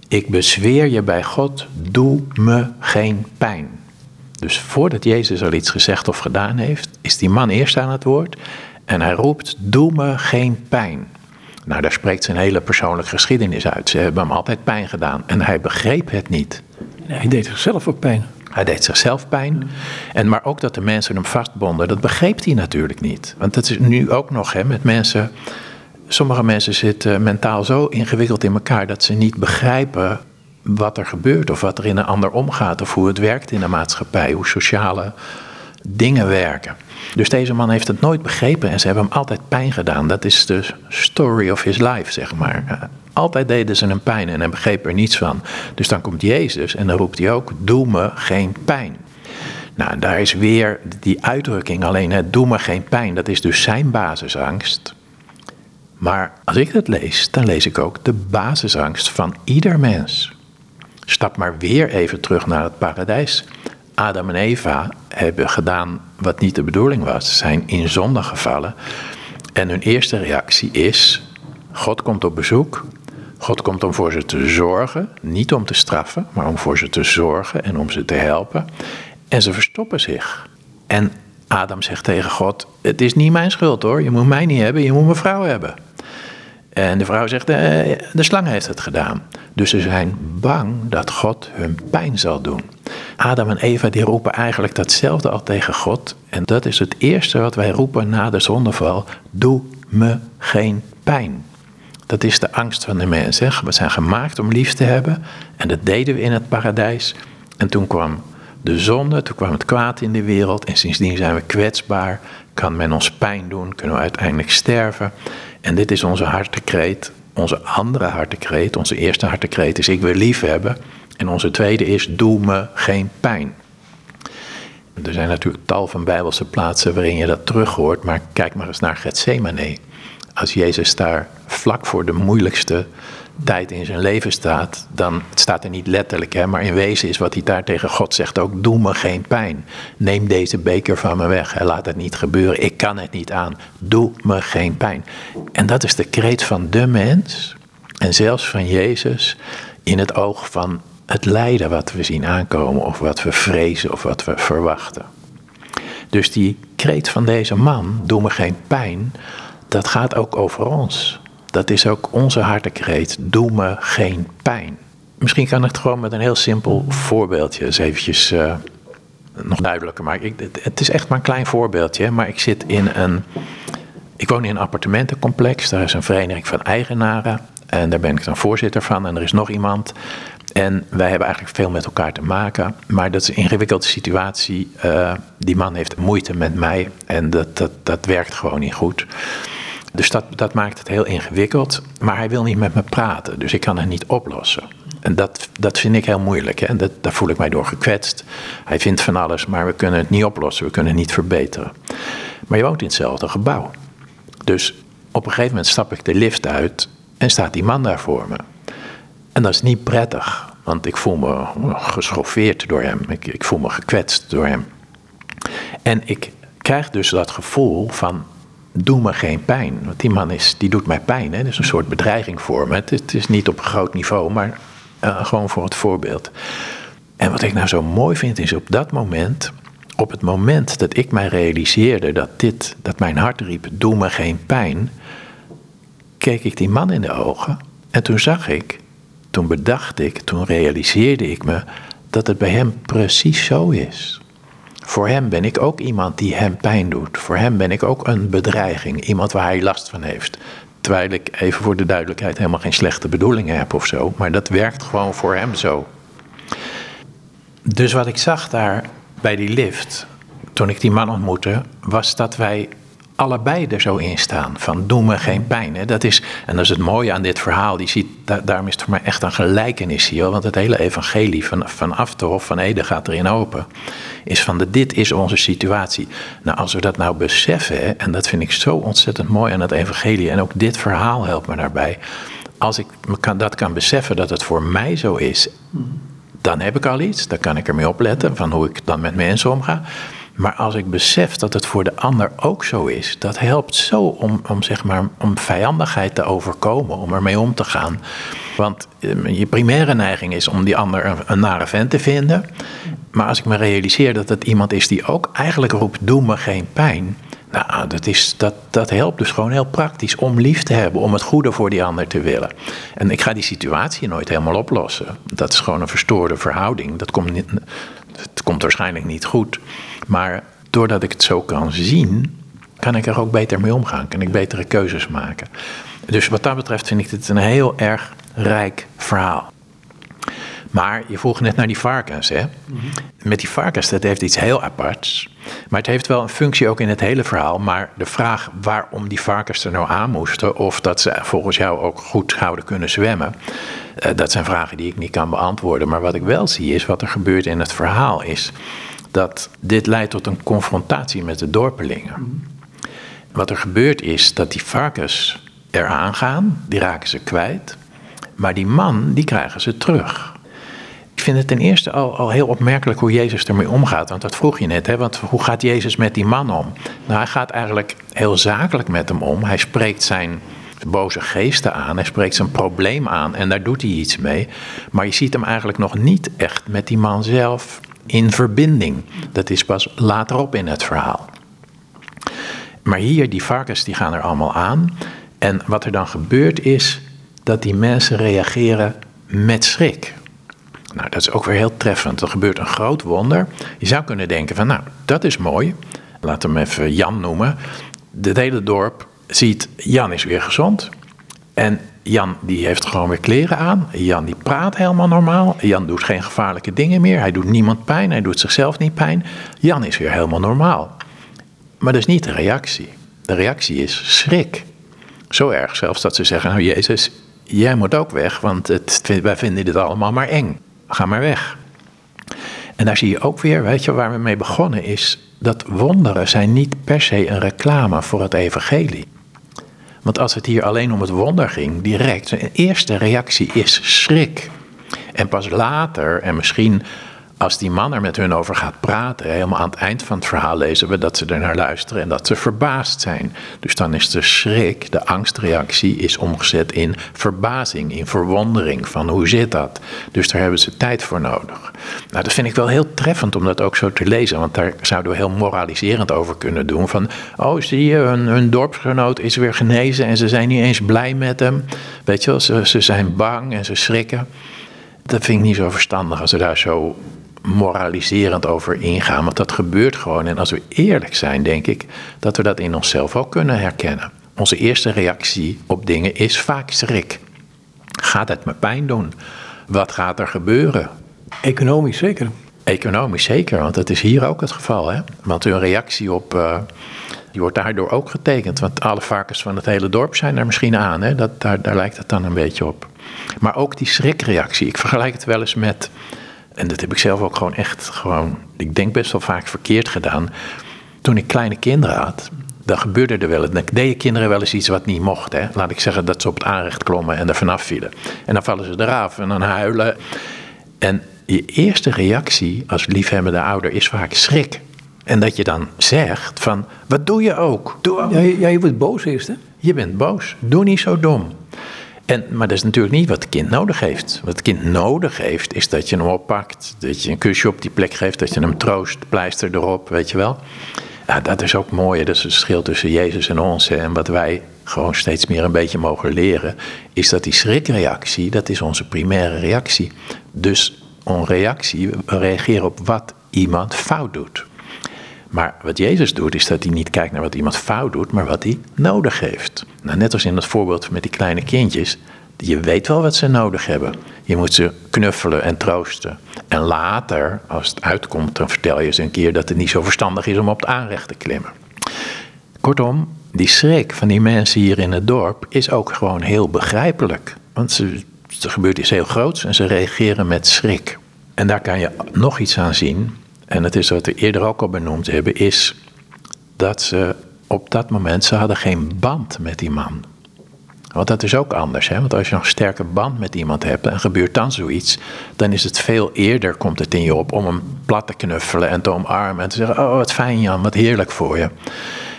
ik bezweer je bij God, doe me geen pijn. Dus voordat Jezus al iets gezegd of gedaan heeft, is die man eerst aan het woord en hij roept, doe me geen pijn. Nou, daar spreekt zijn hele persoonlijke geschiedenis uit. Ze hebben hem altijd pijn gedaan en hij begreep het niet. Nee, hij deed zichzelf ook pijn. Hij deed zichzelf pijn. En, maar ook dat de mensen hem vastbonden, dat begreep hij natuurlijk niet. Want dat is nu ook nog hè, met mensen. Sommige mensen zitten mentaal zo ingewikkeld in elkaar dat ze niet begrijpen wat er gebeurt of wat er in een ander omgaat of hoe het werkt in de maatschappij, hoe sociale dingen werken. Dus deze man heeft het nooit begrepen en ze hebben hem altijd pijn gedaan. Dat is de story of his life, zeg maar. Altijd deden ze hem pijn en hij begreep er niets van. Dus dan komt Jezus en dan roept hij ook: Doe me geen pijn. Nou, daar is weer die uitdrukking, alleen het doe me geen pijn, dat is dus zijn basisangst. Maar als ik dat lees, dan lees ik ook de basisangst van ieder mens. Stap maar weer even terug naar het paradijs. Adam en Eva hebben gedaan wat niet de bedoeling was. Ze zijn in zonde gevallen. En hun eerste reactie is: God komt op bezoek. God komt om voor ze te zorgen, niet om te straffen, maar om voor ze te zorgen en om ze te helpen. En ze verstoppen zich. En Adam zegt tegen God: Het is niet mijn schuld hoor, je moet mij niet hebben, je moet mijn vrouw hebben. En de vrouw zegt: eh, De slang heeft het gedaan. Dus ze zijn bang dat God hun pijn zal doen. Adam en Eva die roepen eigenlijk datzelfde al tegen God. En dat is het eerste wat wij roepen na de zondeval: Doe me geen pijn. Dat is de angst van de mens. Hè? We zijn gemaakt om lief te hebben. En dat deden we in het paradijs. En toen kwam de zonde, toen kwam het kwaad in de wereld. En sindsdien zijn we kwetsbaar. Kan men ons pijn doen, kunnen we uiteindelijk sterven. En dit is onze hartekreet. Onze andere hartekreet, onze eerste hartekreet is ik wil lief hebben. En onze tweede is doe me geen pijn. Er zijn natuurlijk tal van bijbelse plaatsen waarin je dat terug hoort. Maar kijk maar eens naar Gethsemane als Jezus daar vlak voor de moeilijkste tijd in zijn leven staat, dan het staat er niet letterlijk, hè, maar in wezen is wat hij daar tegen God zegt ook: Doe me geen pijn. Neem deze beker van me weg. Laat het niet gebeuren. Ik kan het niet aan. Doe me geen pijn. En dat is de kreet van de mens en zelfs van Jezus in het oog van het lijden wat we zien aankomen, of wat we vrezen of wat we verwachten. Dus die kreet van deze man: Doe me geen pijn dat gaat ook over ons. Dat is ook onze hartekreet. Doe me geen pijn. Misschien kan ik het gewoon met een heel simpel voorbeeldje eens eventjes uh, nog duidelijker maken. Ik, het is echt maar een klein voorbeeldje, maar ik zit in een... Ik woon in een appartementencomplex. Daar is een vereniging van eigenaren. En daar ben ik dan voorzitter van. En er is nog iemand. En wij hebben eigenlijk veel met elkaar te maken. Maar dat is een ingewikkelde situatie. Uh, die man heeft moeite met mij. En dat, dat, dat werkt gewoon niet goed. Dus dat, dat maakt het heel ingewikkeld. Maar hij wil niet met me praten, dus ik kan het niet oplossen. En dat, dat vind ik heel moeilijk. Hè? Dat, daar voel ik mij door gekwetst. Hij vindt van alles, maar we kunnen het niet oplossen, we kunnen het niet verbeteren. Maar je woont in hetzelfde gebouw. Dus op een gegeven moment stap ik de lift uit en staat die man daar voor me. En dat is niet prettig, want ik voel me geschoffeerd door hem. Ik, ik voel me gekwetst door hem. En ik krijg dus dat gevoel van doe me geen pijn. Want die man is, die doet mij pijn. Hè? Dat is een soort bedreiging voor me. Het, is niet op een groot niveau, maar uh, gewoon voor het voorbeeld. En wat ik nou zo mooi vind is op dat moment, op het moment dat ik mij realiseerde dat dit, dat mijn hart riep, doe me geen pijn, keek ik die man in de ogen en toen zag ik, toen bedacht ik, toen realiseerde ik me dat het bij hem precies zo is. Voor hem ben ik ook iemand die hem pijn doet. Voor hem ben ik ook een bedreiging, iemand waar hij last van heeft. Terwijl ik even voor de duidelijkheid helemaal geen slechte bedoelingen heb of zo, maar dat werkt gewoon voor hem zo. Dus wat ik zag daar bij die lift, toen ik die man ontmoette, was dat wij allebei er zo in staan. Van doe me geen pijn. Hè. Dat is, en dat is het mooie aan dit verhaal. Die ziet, daar, daarom is het voor mij echt een gelijkenis hier. Want het hele evangelie van, vanaf de Hof van Ede gaat erin open. Is van de, dit is onze situatie. Nou, als we dat nou beseffen. En dat vind ik zo ontzettend mooi aan het evangelie. En ook dit verhaal helpt me daarbij. Als ik kan, dat kan beseffen dat het voor mij zo is. Dan heb ik al iets. Dan kan ik ermee opletten. Van hoe ik dan met mensen omga. Maar als ik besef dat het voor de ander ook zo is, dat helpt zo om, om, zeg maar, om vijandigheid te overkomen, om ermee om te gaan. Want eh, je primaire neiging is om die ander een, nare vent te vinden. Maar als ik me realiseer dat het iemand is die ook eigenlijk roept: doe me geen pijn. Nou, dat, is, dat, dat helpt dus gewoon heel praktisch om lief te hebben, om het goede voor die ander te willen. En ik ga die situatie nooit helemaal oplossen. Dat is gewoon een verstoorde verhouding. Dat komt, het komt waarschijnlijk niet goed. Maar doordat ik het zo kan zien, kan ik er ook beter mee omgaan. Kan ik betere keuzes maken. Dus wat dat betreft vind ik dit een heel erg rijk verhaal. Maar je vroeg net naar die varkens. Hè? Met die varkens, dat heeft iets heel aparts. Maar het heeft wel een functie ook in het hele verhaal. Maar de vraag waarom die varkens er nou aan moesten, of dat ze volgens jou ook goed zouden kunnen zwemmen, eh, dat zijn vragen die ik niet kan beantwoorden. Maar wat ik wel zie is, wat er gebeurt in het verhaal is dat dit leidt tot een confrontatie met de dorpelingen. Wat er gebeurt is dat die varkens eraan gaan, die raken ze kwijt, maar die man, die krijgen ze terug. Ik vind het ten eerste al, al heel opmerkelijk hoe Jezus ermee omgaat. Want dat vroeg je net, hè? want hoe gaat Jezus met die man om? Nou, hij gaat eigenlijk heel zakelijk met hem om. Hij spreekt zijn boze geesten aan, hij spreekt zijn probleem aan en daar doet hij iets mee. Maar je ziet hem eigenlijk nog niet echt met die man zelf in verbinding. Dat is pas laterop in het verhaal. Maar hier, die varkens, die gaan er allemaal aan. En wat er dan gebeurt is dat die mensen reageren met schrik. Nou, dat is ook weer heel treffend. Er gebeurt een groot wonder. Je zou kunnen denken van, nou, dat is mooi. Laat hem even Jan noemen. Het hele dorp ziet, Jan is weer gezond. En Jan die heeft gewoon weer kleren aan. Jan die praat helemaal normaal. Jan doet geen gevaarlijke dingen meer. Hij doet niemand pijn. Hij doet zichzelf niet pijn. Jan is weer helemaal normaal. Maar dat is niet de reactie. De reactie is schrik. Zo erg zelfs dat ze zeggen: Nou, Jezus, jij moet ook weg, want het, wij vinden dit allemaal maar eng. Ga maar weg. En daar zie je ook weer, weet je, waar we mee begonnen is dat wonderen zijn niet per se een reclame voor het evangelie. Want als het hier alleen om het wonder ging, direct, een eerste reactie is schrik. En pas later, en misschien als die man er met hun over gaat praten, helemaal aan het eind van het verhaal lezen we dat ze er naar luisteren en dat ze verbaasd zijn. Dus dan is de schrik, de angstreactie, is omgezet in verbazing, in verwondering van hoe zit dat. Dus daar hebben ze tijd voor nodig. Nou, dat vind ik wel heel treffend om dat ook zo te lezen, want daar zouden we heel moraliserend over kunnen doen. Van, oh zie je, hun, hun dorpsgenoot is weer genezen en ze zijn niet eens blij met hem. Weet je wel, ze, ze zijn bang en ze schrikken. Dat vind ik niet zo verstandig als ze daar zo moraliserend over ingaan, want dat gebeurt gewoon. En als we eerlijk zijn, denk ik dat we dat in onszelf ook kunnen herkennen. Onze eerste reactie op dingen is vaak schrik. Gaat het me pijn doen? Wat gaat er gebeuren? Economisch zeker. Economisch zeker, want dat is hier ook het geval. Hè? Want hun reactie op, uh, die wordt daardoor ook getekend. Want alle varkens van het hele dorp zijn er misschien aan. Hè? Dat, daar, daar lijkt het dan een beetje op. Maar ook die schrikreactie. Ik vergelijk het wel eens met en dat heb ik zelf ook gewoon echt, gewoon, ik denk best wel vaak verkeerd gedaan. Toen ik kleine kinderen had, dan gebeurde er wel eens. Dan deden kinderen wel eens iets wat niet mocht. Hè? Laat ik zeggen dat ze op het aanrecht klommen en er vanaf vielen. En dan vallen ze eraf en dan huilen. En je eerste reactie als liefhebbende ouder is vaak schrik. En dat je dan zegt van, wat doe je ook? Doe ook. Ja, je, je wordt boos eerst hè? Je bent boos. Doe niet zo dom. En, maar dat is natuurlijk niet wat het kind nodig heeft. Wat het kind nodig heeft, is dat je hem oppakt. Dat je een kusje op die plek geeft, dat je hem troost, pleister erop, weet je wel. Ja, dat is ook mooi. Dat is het verschil tussen Jezus en ons. En wat wij gewoon steeds meer een beetje mogen leren, is dat die schrikreactie, dat is onze primaire reactie. Dus een reactie, we reageren op wat iemand fout doet. Maar wat Jezus doet, is dat hij niet kijkt naar wat iemand fout doet, maar wat hij nodig heeft. Nou, net als in het voorbeeld met die kleine kindjes. Je weet wel wat ze nodig hebben. Je moet ze knuffelen en troosten. En later, als het uitkomt, dan vertel je ze een keer dat het niet zo verstandig is om op het aanrecht te klimmen. Kortom, die schrik van die mensen hier in het dorp is ook gewoon heel begrijpelijk. Want ze, er gebeurt iets heel groots en ze reageren met schrik. En daar kan je nog iets aan zien. En het is wat we eerder ook al benoemd hebben, is dat ze op dat moment, ze hadden geen band met die man. Want dat is ook anders. Hè? Want als je een sterke band met iemand hebt en gebeurt dan zoiets, dan is het veel eerder komt het in je op om hem plat te knuffelen en te omarmen en te zeggen: Oh, wat fijn Jan, wat heerlijk voor je.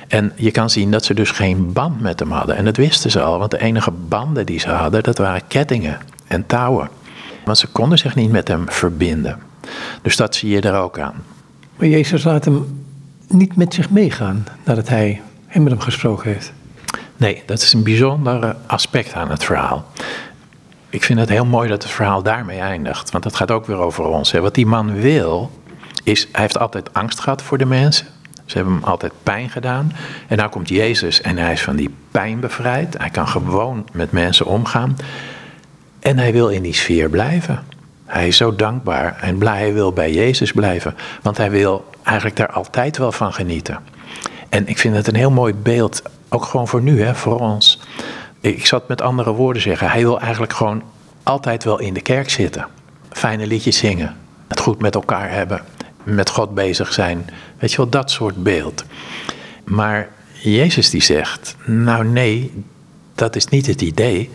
En je kan zien dat ze dus geen band met hem hadden. En dat wisten ze al, want de enige banden die ze hadden, dat waren kettingen en touwen. Want ze konden zich niet met hem verbinden. Dus dat zie je er ook aan. Maar Jezus laat hem niet met zich meegaan nadat hij hem met hem gesproken heeft. Nee, dat is een bijzonder aspect aan het verhaal. Ik vind het heel mooi dat het verhaal daarmee eindigt. Want het gaat ook weer over ons. Hè. Wat die man wil, is, hij heeft altijd angst gehad voor de mensen. Ze hebben hem altijd pijn gedaan. En nou komt Jezus en hij is van die pijn bevrijd. Hij kan gewoon met mensen omgaan. En hij wil in die sfeer blijven. Hij is zo dankbaar en blij. Hij wil bij Jezus blijven. Want hij wil eigenlijk daar altijd wel van genieten. En ik vind het een heel mooi beeld, ook gewoon voor nu, hè, voor ons. Ik zal het met andere woorden zeggen. Hij wil eigenlijk gewoon altijd wel in de kerk zitten. Fijne liedjes zingen. Het goed met elkaar hebben. Met God bezig zijn. Weet je wel, dat soort beeld. Maar Jezus die zegt, nou nee, dat is niet het idee.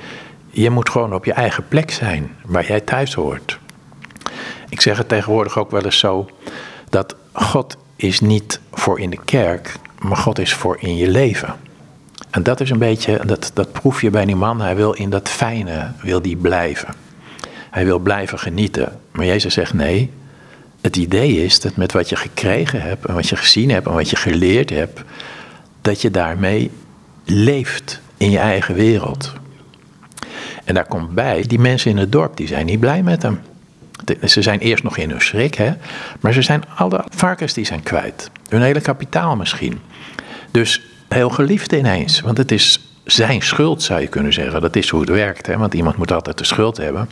Je moet gewoon op je eigen plek zijn, waar jij thuis hoort. Ik zeg het tegenwoordig ook wel eens zo, dat God is niet voor in de kerk, maar God is voor in je leven. En dat is een beetje, dat, dat proef je bij die man, hij wil in dat fijne, wil die blijven. Hij wil blijven genieten. Maar Jezus zegt nee, het idee is dat met wat je gekregen hebt en wat je gezien hebt en wat je geleerd hebt, dat je daarmee leeft in je eigen wereld. En daar komt bij, die mensen in het dorp, die zijn niet blij met hem. Ze zijn eerst nog in hun schrik, hè? maar ze zijn alle varkens die zijn kwijt. Hun hele kapitaal misschien. Dus heel geliefd ineens, want het is zijn schuld zou je kunnen zeggen. Dat is hoe het werkt, hè? want iemand moet altijd de schuld hebben.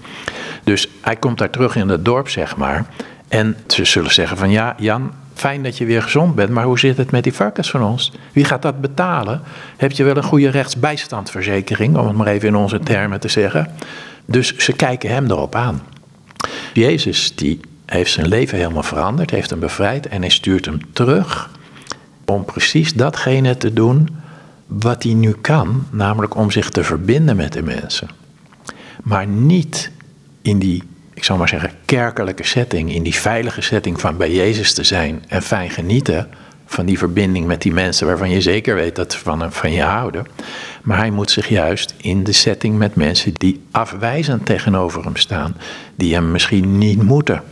Dus hij komt daar terug in het dorp, zeg maar. En ze zullen zeggen van ja, Jan, fijn dat je weer gezond bent, maar hoe zit het met die varkens van ons? Wie gaat dat betalen? Heb je wel een goede rechtsbijstandverzekering, om het maar even in onze termen te zeggen? Dus ze kijken hem erop aan. Jezus die heeft zijn leven helemaal veranderd, heeft hem bevrijd en hij stuurt hem terug om precies datgene te doen wat hij nu kan, namelijk om zich te verbinden met de mensen. Maar niet in die, ik zal maar zeggen, kerkelijke setting, in die veilige setting van bij Jezus te zijn en fijn genieten van die verbinding met die mensen waarvan je zeker weet dat ze van, van je houden. Maar hij moet zich juist in de setting met mensen die afwijzend tegenover hem staan, die hem misschien niet moeten.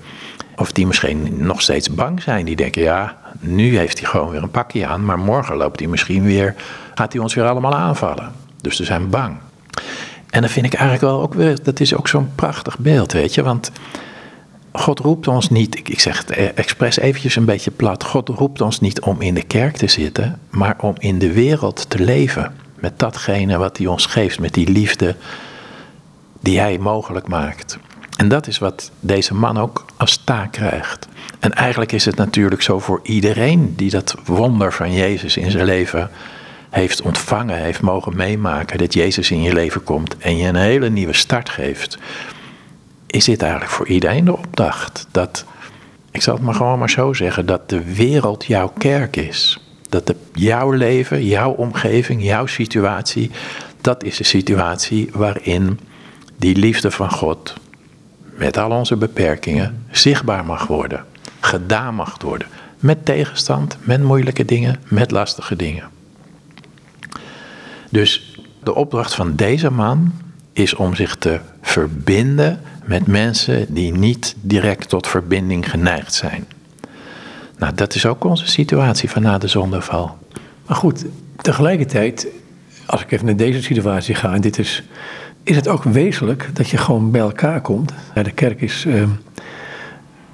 Of die misschien nog steeds bang zijn. Die denken, ja, nu heeft hij gewoon weer een pakje aan, maar morgen loopt hij misschien weer, gaat hij ons weer allemaal aanvallen. Dus ze zijn bang. En dat vind ik eigenlijk wel ook weer, dat is ook zo'n prachtig beeld, weet je. Want God roept ons niet, ik zeg het expres eventjes een beetje plat, God roept ons niet om in de kerk te zitten, maar om in de wereld te leven. Met datgene wat hij ons geeft, met die liefde die hij mogelijk maakt. En dat is wat deze man ook als taak krijgt. En eigenlijk is het natuurlijk zo voor iedereen die dat wonder van Jezus in zijn leven heeft ontvangen, heeft mogen meemaken, dat Jezus in je leven komt en je een hele nieuwe start geeft. Is dit eigenlijk voor iedereen de opdracht? Dat, ik zal het maar gewoon maar zo zeggen, dat de wereld jouw kerk is. Dat de, jouw leven, jouw omgeving, jouw situatie, dat is de situatie waarin die liefde van God met al onze beperkingen, zichtbaar mag worden, gedaan mag worden. Met tegenstand, met moeilijke dingen, met lastige dingen. Dus de opdracht van deze man is om zich te verbinden met mensen die niet direct tot verbinding geneigd zijn. Nou, dat is ook onze situatie van na de zondeval. Maar goed, tegelijkertijd, als ik even naar deze situatie ga, en dit is is het ook wezenlijk dat je gewoon bij elkaar komt. De kerk is, uh,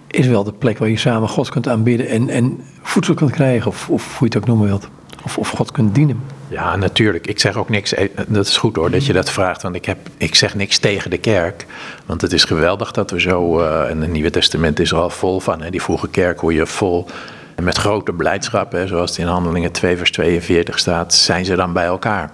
is wel de plek waar je samen God kunt aanbidden en, en voedsel kunt krijgen, of, of hoe je het ook noemen wilt. Of, of God kunt dienen. Ja, natuurlijk. Ik zeg ook niks. Eh, dat is goed hoor dat je dat vraagt. Want ik, heb, ik zeg niks tegen de kerk. Want het is geweldig dat we zo. Uh, en het Nieuwe Testament is er al vol van. Hè, die vroege kerk, hoe je vol En met grote blijdschap, zoals het in Handelingen 2 vers 42 staat, zijn ze dan bij elkaar.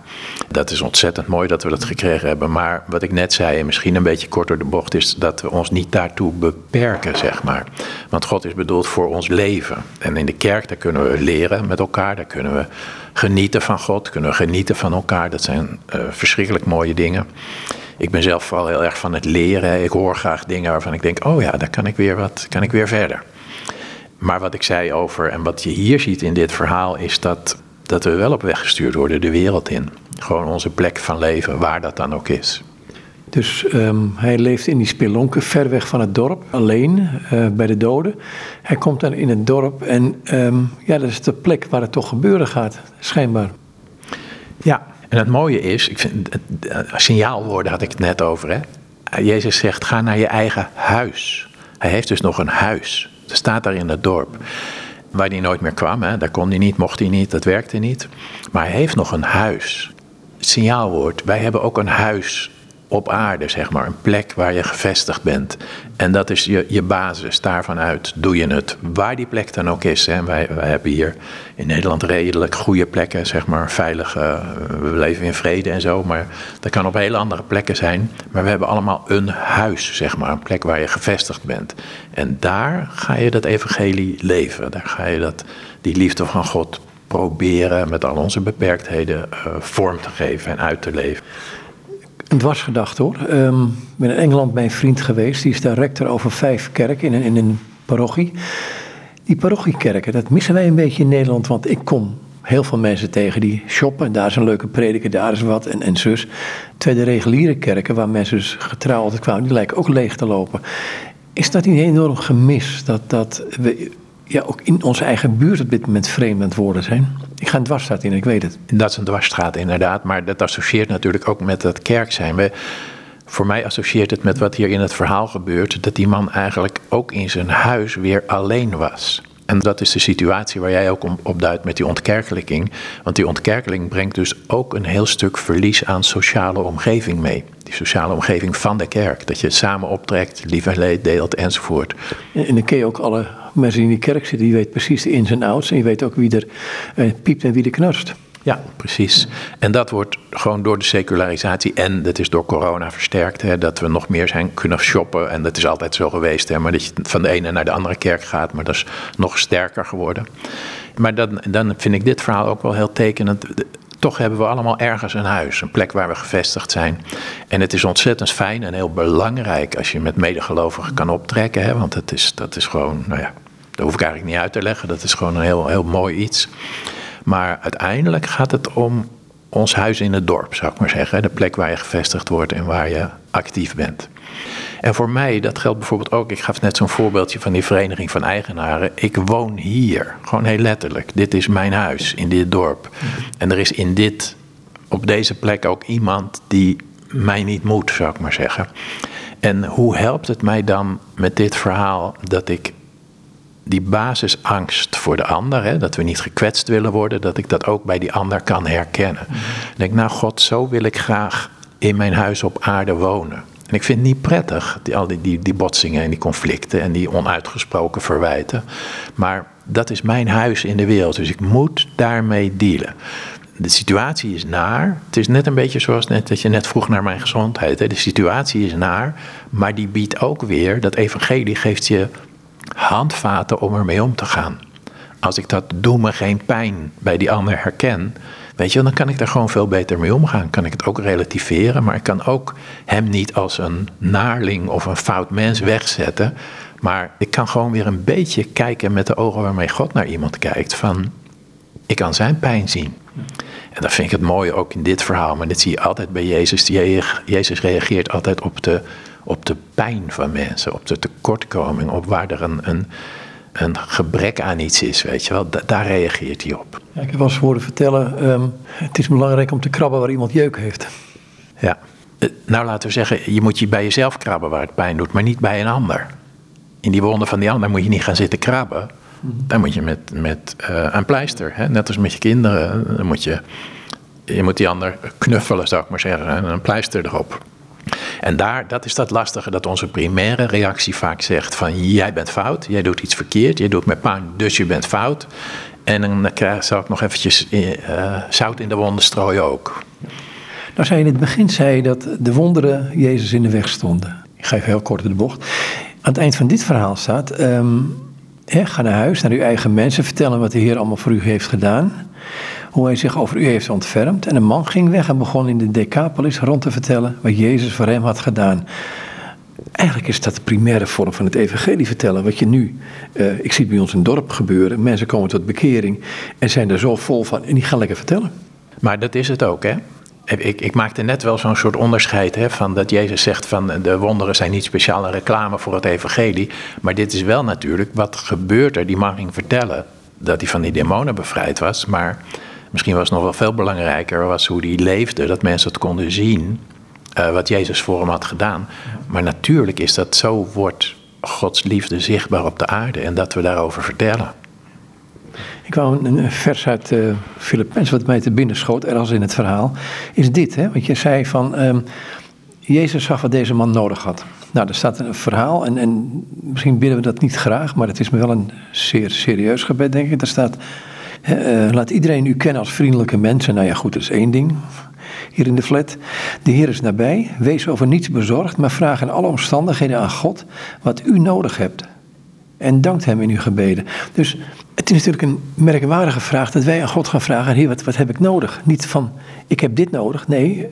Dat is ontzettend mooi dat we dat gekregen hebben. Maar wat ik net zei, en misschien een beetje korter de bocht, is dat we ons niet daartoe beperken, zeg maar. Want God is bedoeld voor ons leven. En in de kerk, daar kunnen we leren met elkaar, daar kunnen we genieten van God, kunnen we genieten van elkaar. Dat zijn uh, verschrikkelijk mooie dingen. Ik ben zelf vooral heel erg van het leren. Ik hoor graag dingen waarvan ik denk, oh ja, daar kan ik weer wat, kan ik weer verder. Maar wat ik zei over, en wat je hier ziet in dit verhaal, is dat, dat we wel op weg gestuurd worden de wereld in. Gewoon onze plek van leven, waar dat dan ook is. Dus um, hij leeft in die spelonken, ver weg van het dorp, alleen uh, bij de doden. Hij komt dan in het dorp en um, ja, dat is de plek waar het toch gebeuren gaat, schijnbaar. Ja, en het mooie is, ik vind, signaalwoorden had ik het net over. Hè? Jezus zegt, ga naar je eigen huis. Hij heeft dus nog een huis. Dat staat daar in het dorp. Waar hij nooit meer kwam. Hè? Daar kon hij niet, mocht hij niet, dat werkte niet. Maar hij heeft nog een huis. signaalwoord, wij hebben ook een huis op aarde, zeg maar. Een plek waar je gevestigd bent. En dat is je, je basis. Daarvan uit doe je het. Waar die plek dan ook is. Hè. Wij, wij hebben hier in Nederland redelijk goede plekken, zeg maar. Veilige, we leven in vrede en zo. Maar dat kan op hele andere plekken zijn. Maar we hebben allemaal een huis, zeg maar. Een plek waar je gevestigd bent. En daar ga je dat evangelie leven. Daar ga je dat, die liefde van God proberen met al onze beperktheden uh, vorm te geven en uit te leven een dwarsgedachte hoor. Um, ik ben in Engeland bij een vriend geweest. Die is daar rector over vijf kerken in een, in een parochie. Die parochiekerken, dat missen wij een beetje in Nederland. Want ik kom heel veel mensen tegen die shoppen. Daar is een leuke prediker, daar is wat en, en zus. Tweede reguliere kerken, waar mensen dus getrouw altijd kwamen, die lijken ook leeg te lopen. Is dat niet enorm gemis? Dat, dat we ja, ook in onze eigen buurt op dit moment vreemd aan het worden zijn? Ik ga een dwarsstraat in, ik weet het. Dat is een dwarsstraat inderdaad, maar dat associeert natuurlijk ook met het kerk zijn. We, voor mij associeert het met wat hier in het verhaal gebeurt, dat die man eigenlijk ook in zijn huis weer alleen was. En dat is de situatie waar jij ook op duidt met die ontkerkelijking. Want die ontkerkeling brengt dus ook een heel stuk verlies aan sociale omgeving mee. Die sociale omgeving van de kerk. Dat je samen optrekt, lief leed deelt enzovoort. En dan ken je ook alle mensen die in die kerk zitten, die weet precies de ins en outs. En je weet ook wie er eh, piept en wie er knarst. Ja, precies. En dat wordt gewoon door de secularisatie en dat is door corona versterkt. Hè, dat we nog meer zijn kunnen shoppen. En dat is altijd zo geweest. Hè, maar dat je van de ene naar de andere kerk gaat. Maar dat is nog sterker geworden. Maar dan, dan vind ik dit verhaal ook wel heel tekenend. Toch hebben we allemaal ergens een huis, een plek waar we gevestigd zijn. En het is ontzettend fijn en heel belangrijk als je met medegelovigen kan optrekken. Hè, want het is, dat is gewoon, nou ja, dat hoef ik eigenlijk niet uit te leggen. Dat is gewoon een heel, heel mooi iets. Maar uiteindelijk gaat het om ons huis in het dorp, zou ik maar zeggen. De plek waar je gevestigd wordt en waar je actief bent. En voor mij, dat geldt bijvoorbeeld ook, ik gaf net zo'n voorbeeldje van die vereniging van eigenaren. Ik woon hier, gewoon heel letterlijk. Dit is mijn huis in dit dorp. En er is in dit, op deze plek ook iemand die mij niet moet, zou ik maar zeggen. En hoe helpt het mij dan met dit verhaal dat ik die basisangst voor de ander, hè, dat we niet gekwetst willen worden, dat ik dat ook bij die ander kan herkennen. Mm Ik denk, nou God, zo wil ik graag in mijn huis op aarde wonen. En ik vind het niet prettig, die, al die, die, die botsingen en die conflicten en die onuitgesproken verwijten. Maar dat is mijn huis in de wereld, dus ik moet daarmee dealen. De situatie is naar. Het is net een beetje zoals net, dat je net vroeg naar mijn gezondheid. Hè. De situatie is naar, maar die biedt ook weer, dat evangelie geeft je handvaten om ermee om te gaan. Als ik dat doe me geen pijn bij die ander herken, weet je, dan kan ik daar gewoon veel beter mee omgaan. Kan ik het ook relativeren, maar ik kan ook hem niet als een naarling of een fout mens wegzetten. Maar ik kan gewoon weer een beetje kijken met de ogen waarmee God naar iemand kijkt. Van, ik kan zijn pijn zien. En dat vind ik het mooie ook in dit verhaal. Maar dit zie je altijd bij Jezus. Jezus reageert altijd op de op de pijn van mensen, op de tekortkoming, op waar er een, een, een gebrek aan iets is, weet je wel. daar reageert hij op. Ja, ik heb wel eens horen vertellen, um, het is belangrijk om te krabben waar iemand jeuk heeft. Ja, eh, nou laten we zeggen, je moet je bij jezelf krabben waar het pijn doet, maar niet bij een ander. In die wonden van die ander moet je niet gaan zitten krabben. Mhm. Dan moet je met, met uh, een pleister, hè? net als met je kinderen. Dan moet je, je moet die ander knuffelen, zou ik maar zeggen, en een pleister erop. En daar, dat is dat lastige, dat onze primaire reactie vaak zegt van jij bent fout, jij doet iets verkeerd, jij doet met pijn, dus je bent fout. En dan zou ik nog eventjes uh, zout in de wonden strooien ook. Nou zei in het begin zei dat de wonderen Jezus in de weg stonden. Ik ga even heel kort de bocht. Aan het eind van dit verhaal staat, um, ga naar huis, naar uw eigen mensen, vertellen wat de Heer allemaal voor u heeft gedaan hoe hij zich over u heeft ontfermd. En een man ging weg en begon in de Decapolis rond te vertellen wat Jezus voor hem had gedaan. Eigenlijk is dat de primaire vorm van het evangelie vertellen. Wat je nu, uh, ik zie bij ons een dorp gebeuren. Mensen komen tot bekering en zijn er zo vol van en die gaan lekker vertellen. Maar dat is het ook, hè? Ik, ik, maakte net wel zo'n soort onderscheid hè, van dat Jezus zegt van de wonderen zijn niet speciale reclame voor het evangelie. Maar dit is wel natuurlijk wat gebeurt er. Die man ging vertellen dat hij van die demonen bevrijd was. Maar misschien was het nog wel veel belangrijker was hoe hij leefde. Dat mensen het konden zien uh, wat Jezus voor hem had gedaan. Maar natuurlijk is dat zo wordt Gods liefde zichtbaar op de aarde en dat we daarover vertellen. Ik wou een vers uit uh, Filippenzen wat mij te binnen schoot, ergens in het verhaal, is dit. Hè? Want je zei van, um, Jezus zag wat deze man nodig had. Nou, er staat een verhaal en, en misschien bidden we dat niet graag, maar het is me wel een zeer serieus gebed, denk ik. Er staat, uh, laat iedereen u kennen als vriendelijke mensen. Nou ja, goed, dat is één ding hier in de flat. De Heer is nabij, wees over niets bezorgd, maar vraag in alle omstandigheden aan God wat u nodig hebt. En dankt Hem in uw gebeden. Dus het is natuurlijk een merkwaardige vraag dat wij aan God gaan vragen: Heer, wat, wat heb ik nodig? Niet van, ik heb dit nodig. Nee,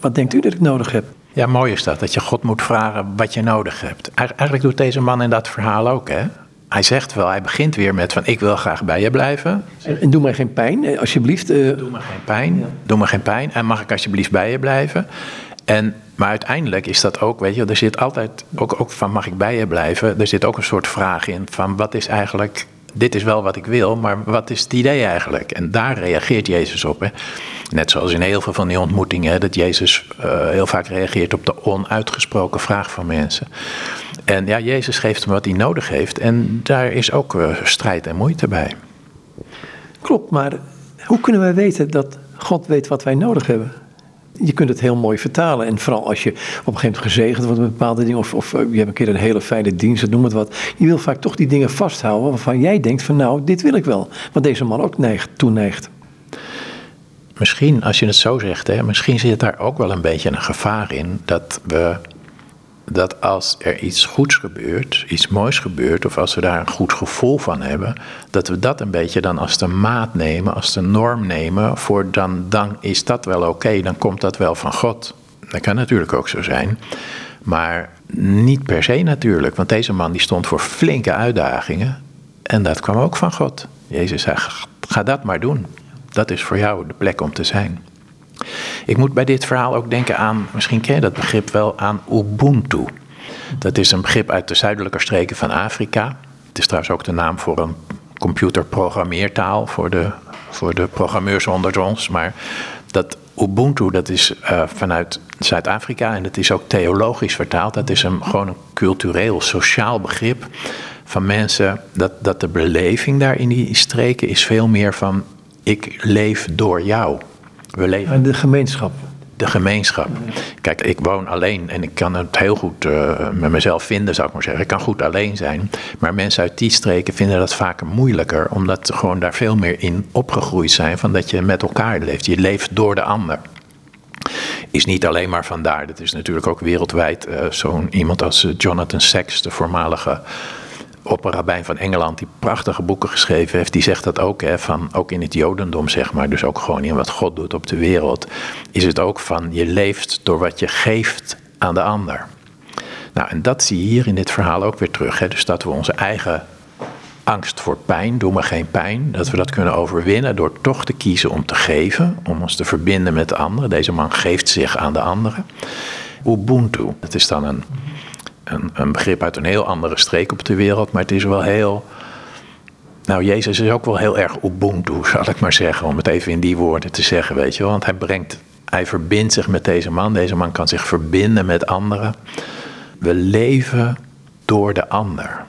wat denkt u dat ik nodig heb? Ja, mooi is dat, dat je God moet vragen wat je nodig hebt. Eigenlijk doet deze man in dat verhaal ook, hè? Hij zegt wel, hij begint weer met van ik wil graag bij je blijven. En, en doe mij geen pijn, eh, alsjeblieft. Uh... Doe me geen pijn, doe me geen pijn. En mag ik alsjeblieft bij je blijven? En, maar uiteindelijk is dat ook, weet je, er zit altijd, ook, ook van mag ik bij je blijven? Er zit ook een soort vraag in van wat is eigenlijk dit is wel wat ik wil, maar wat is het idee eigenlijk? En daar reageert Jezus op. Hè? Net zoals in heel veel van die ontmoetingen, dat Jezus uh, heel vaak reageert op de onuitgesproken vraag van mensen. En ja, Jezus geeft hem wat hij nodig heeft en daar is ook uh, strijd en moeite bij. Klopt, maar hoe kunnen wij weten dat God weet wat wij nodig hebben? Je kunt het heel mooi vertalen. En vooral als je op een gegeven moment gezegend wordt met bepaalde dingen. Of, of eh, je hebt een keer een hele fijne dienst, noem het wat. Je wil vaak toch die dingen vasthouden waarvan jij denkt van nou, dit wil ik wel. Wat deze man ook neigt, toeneigt. Misschien, als je het zo zegt, hè, misschien zit daar ook wel een beetje een gevaar in. Dat we dat als er iets goeds gebeurt, iets moois gebeurt, of als we daar een goed gevoel van hebben, dat we dat een beetje dan als de maat nemen, als de norm nemen, voor dan, dan is dat wel oké, dan komt dat wel van God. Dat kan natuurlijk ook zo zijn, maar niet per se natuurlijk, want deze man die stond voor flinke uitdagingen en dat kwam ook van God. Jezus zei, ga dat maar doen. Dat is voor jou de plek om te zijn. Ik moet bij dit verhaal ook denken aan, misschien ken je dat begrip wel, aan Ubuntu. Dat is een begrip uit de zuidelijke streken van Afrika. Het is trouwens ook de naam voor een computerprogrammeertaal voor de, voor de programmeurs onder ons. Maar dat Ubuntu, dat is uh, vanuit Zuid-Afrika en het is ook theologisch vertaald. Dat is een, gewoon een cultureel, sociaal begrip van mensen. Dat, dat de beleving daar in die streken is veel meer van: ik leef door jou. We leven. De gemeenschap. De gemeenschap. Kijk, ik woon alleen en ik kan het heel goed uh, met mezelf vinden, zou ik maar zeggen. Ik kan goed alleen zijn. Maar mensen uit die streken vinden dat vaker moeilijker, omdat ze gewoon daar veel meer in opgegroeid zijn van dat je met elkaar leeft. Je leeft door de ander is niet alleen maar vandaar. Dat is natuurlijk ook wereldwijd uh, zo'n iemand als uh, Jonathan Sacks, de voormalige opperrabijn van Engeland, die prachtige boeken geschreven heeft, die zegt dat ook, hè, van, ook in het Jodendom, zeg maar, dus ook gewoon in wat God doet op de wereld, is het ook van je leeft door wat je geeft aan de ander. Nou, en dat zie je hier in dit verhaal ook weer terug. Hè, dus dat we onze eigen angst voor pijn, doe maar geen pijn, dat we dat kunnen overwinnen door toch te kiezen om te geven, om ons te verbinden met de anderen. Deze man geeft zich aan de anderen. Ubuntu, dat is dan een een, een begrip uit een heel andere streek op de wereld, maar het is wel heel. Nou, Jezus is ook wel heel erg Ubuntu, zal ik maar zeggen, om het even in die woorden te zeggen, weet je wel. Want hij brengt, hij verbindt zich met deze man. Deze man kan zich verbinden met anderen. We leven door de ander.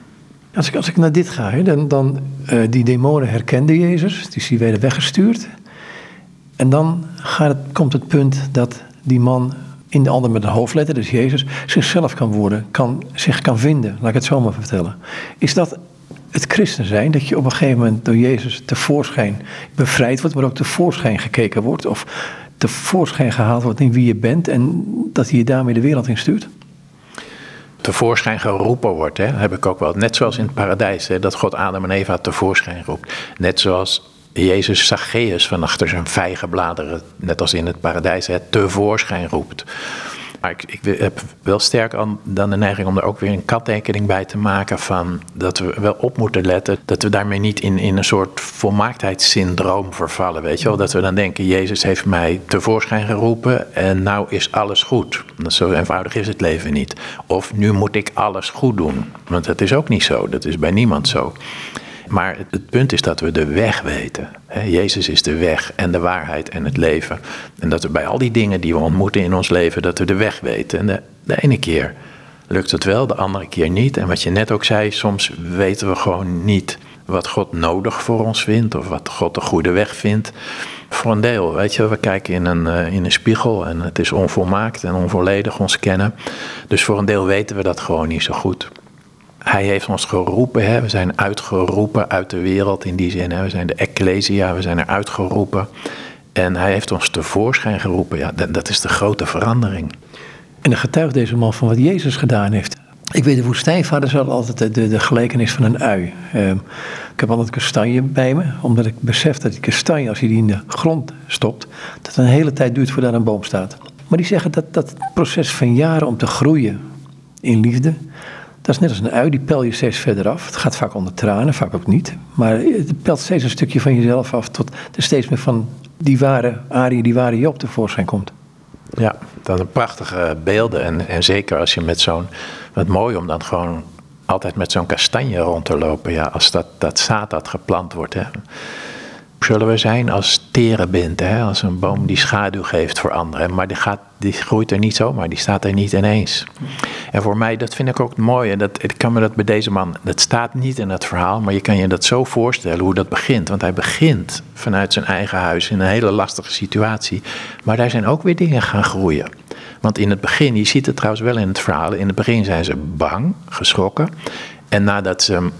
Als ik, als ik naar dit ga, dan, dan uh, die demonen herkenden Jezus, dus die werden weggestuurd. En dan gaat het, komt het punt dat die man in de ander met een hoofdletter, dus Jezus, zichzelf kan worden, kan, zich kan vinden, laat ik het zo maar vertellen. Is dat het christen zijn, dat je op een gegeven moment door Jezus tevoorschijn bevrijd wordt, maar ook tevoorschijn gekeken wordt, of tevoorschijn gehaald wordt in wie je bent en dat hij je daarmee de wereld in stuurt? tevoorschijn geroepen wordt. Hè? heb ik ook wel. Net zoals in het paradijs, hè, dat God Adam en Eva tevoorschijn roept. Net zoals Jezus Zacchaeus van achter zijn vijgenbladeren, net als in het paradijs, hè, tevoorschijn roept. Maar ik, heb wel sterk dan de neiging om er ook weer een kanttekening bij te maken van dat we wel op moeten letten dat we daarmee niet in, in een soort volmaakheidssyndroom vervallen, weet je wel. Dat we dan denken, Jezus heeft mij tevoorschijn geroepen en nou is alles goed. Zo eenvoudig is het leven niet. Of nu moet ik alles goed doen, want dat is ook niet zo, dat is bij niemand zo. Maar het, punt is dat we de weg weten. Jezus is de weg en de waarheid en het leven. En dat we bij al die dingen die we ontmoeten in ons leven, dat we de weg weten. En de, ene keer lukt het wel, de andere keer niet. En wat je net ook zei, soms weten we gewoon niet wat God nodig voor ons vindt of wat God de goede weg vindt. Voor een deel, weet je, we kijken in een, eh, in een spiegel en het is onvolmaakt en onvolledig ons kennen. Dus voor een deel weten we dat gewoon niet zo goed. Hij heeft ons geroepen, hè? we zijn uitgeroepen uit de wereld in die zin. Hè? We zijn de Ecclesia, we zijn er uitgeroepen. En hij heeft ons tevoorschijn geroepen. Ja, dat, dat is de grote verandering. En dan getuigt deze man van wat Jezus gedaan heeft. Ik weet, de woestijnvaders hadden altijd de, de, de gelijkenis van een ui. Ehm, ik heb altijd kastanje bij me, omdat ik besef dat die kastanje, als je die in de grond stopt, dat het een hele tijd duurt voordat een boom staat. Maar die zeggen dat dat proces van jaren om te groeien in liefde, dat is net als een ui, die pel je steeds verder af. Het gaat vaak onder tranen, vaak ook niet. Maar het pelt steeds een stukje van jezelf af tot er steeds meer van die ware arie, die ware Job tevoorschijn komt. Ja, dat een prachtige beelden. En, en zeker als je met zo'n. Wat mooi om dan gewoon altijd met zo'n kastanje rond te lopen. Ja, als dat, dat zaad dat geplant wordt. Hè zullen we zijn als terebint, hè? als een boom die schaduw geeft voor anderen. Maar die, gaat, die groeit er niet zomaar, die staat er niet ineens. En voor mij, dat vind ik ook mooi. En dat, ik kan me dat bij deze man, dat staat niet in het verhaal, maar je kan je dat zo voorstellen hoe dat begint. Want hij begint vanuit zijn eigen huis in een hele lastige situatie. Maar daar zijn ook weer dingen gaan groeien. Want in het begin, je ziet het trouwens wel in het verhaal, in het begin zijn ze bang, geschrokken. En nadat ze hem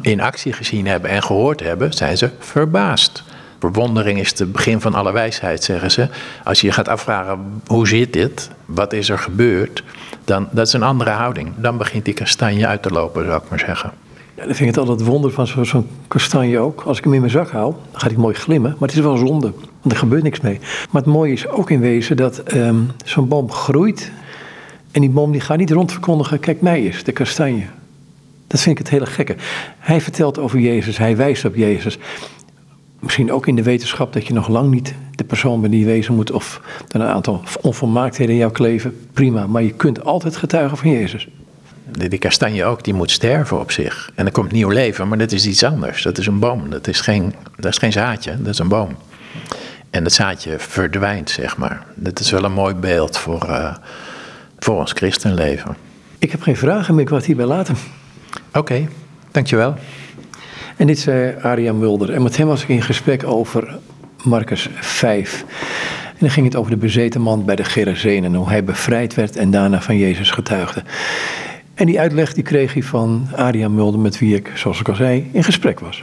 in actie gezien hebben en gehoord hebben, zijn ze verbaasd. Verwondering is het begin van alle wijsheid, zeggen ze. Als je je gaat afvragen, hoe zit dit? Wat is er gebeurd? Dan, dat is een andere houding. Dan begint die kastanje uit te lopen, zou ik maar zeggen. Ja, dan vind ik het altijd wonder van zo'n kastanje ook. Als ik hem in mijn zak haal, dan gaat hij mooi glimmen. Maar het is wel zonde, want er gebeurt niks mee. Maar het mooie is ook in wezen dat ehm, zo'n boom groeit. En die boom die gaat niet rondverkondigen, kijk mij eens, de kastanje. Dat vind ik het hele gekke. Hij vertelt over Jezus, hij wijst op Jezus. Misschien ook in de wetenschap dat je nog lang niet de persoon bent die je wezen moet. Of er een aantal onvolmaaktheden in jouw kleven. Prima, maar je kunt altijd getuigen van Jezus. Die kastanje ook, die moet sterven op zich. En er komt nieuw leven, maar dat is iets anders. Dat is een boom, dat is geen, dat is geen zaadje, dat is een boom. En dat zaadje verdwijnt, zeg maar. Dat is wel een mooi beeld voor, uh, voor ons christenleven. Ik heb geen vragen meer, ik wil hierbij laten. Oké, dankjewel. En dit zei Aria Mulder. En met hem was ik in gesprek over Marcus 5. En dan ging het over de bezeten man bij de Gerazenen. Hoe hij bevrijd werd en daarna van Jezus getuigde. En die uitleg die kreeg hij van Aria Mulder, met wie ik, zoals ik al zei, in gesprek was.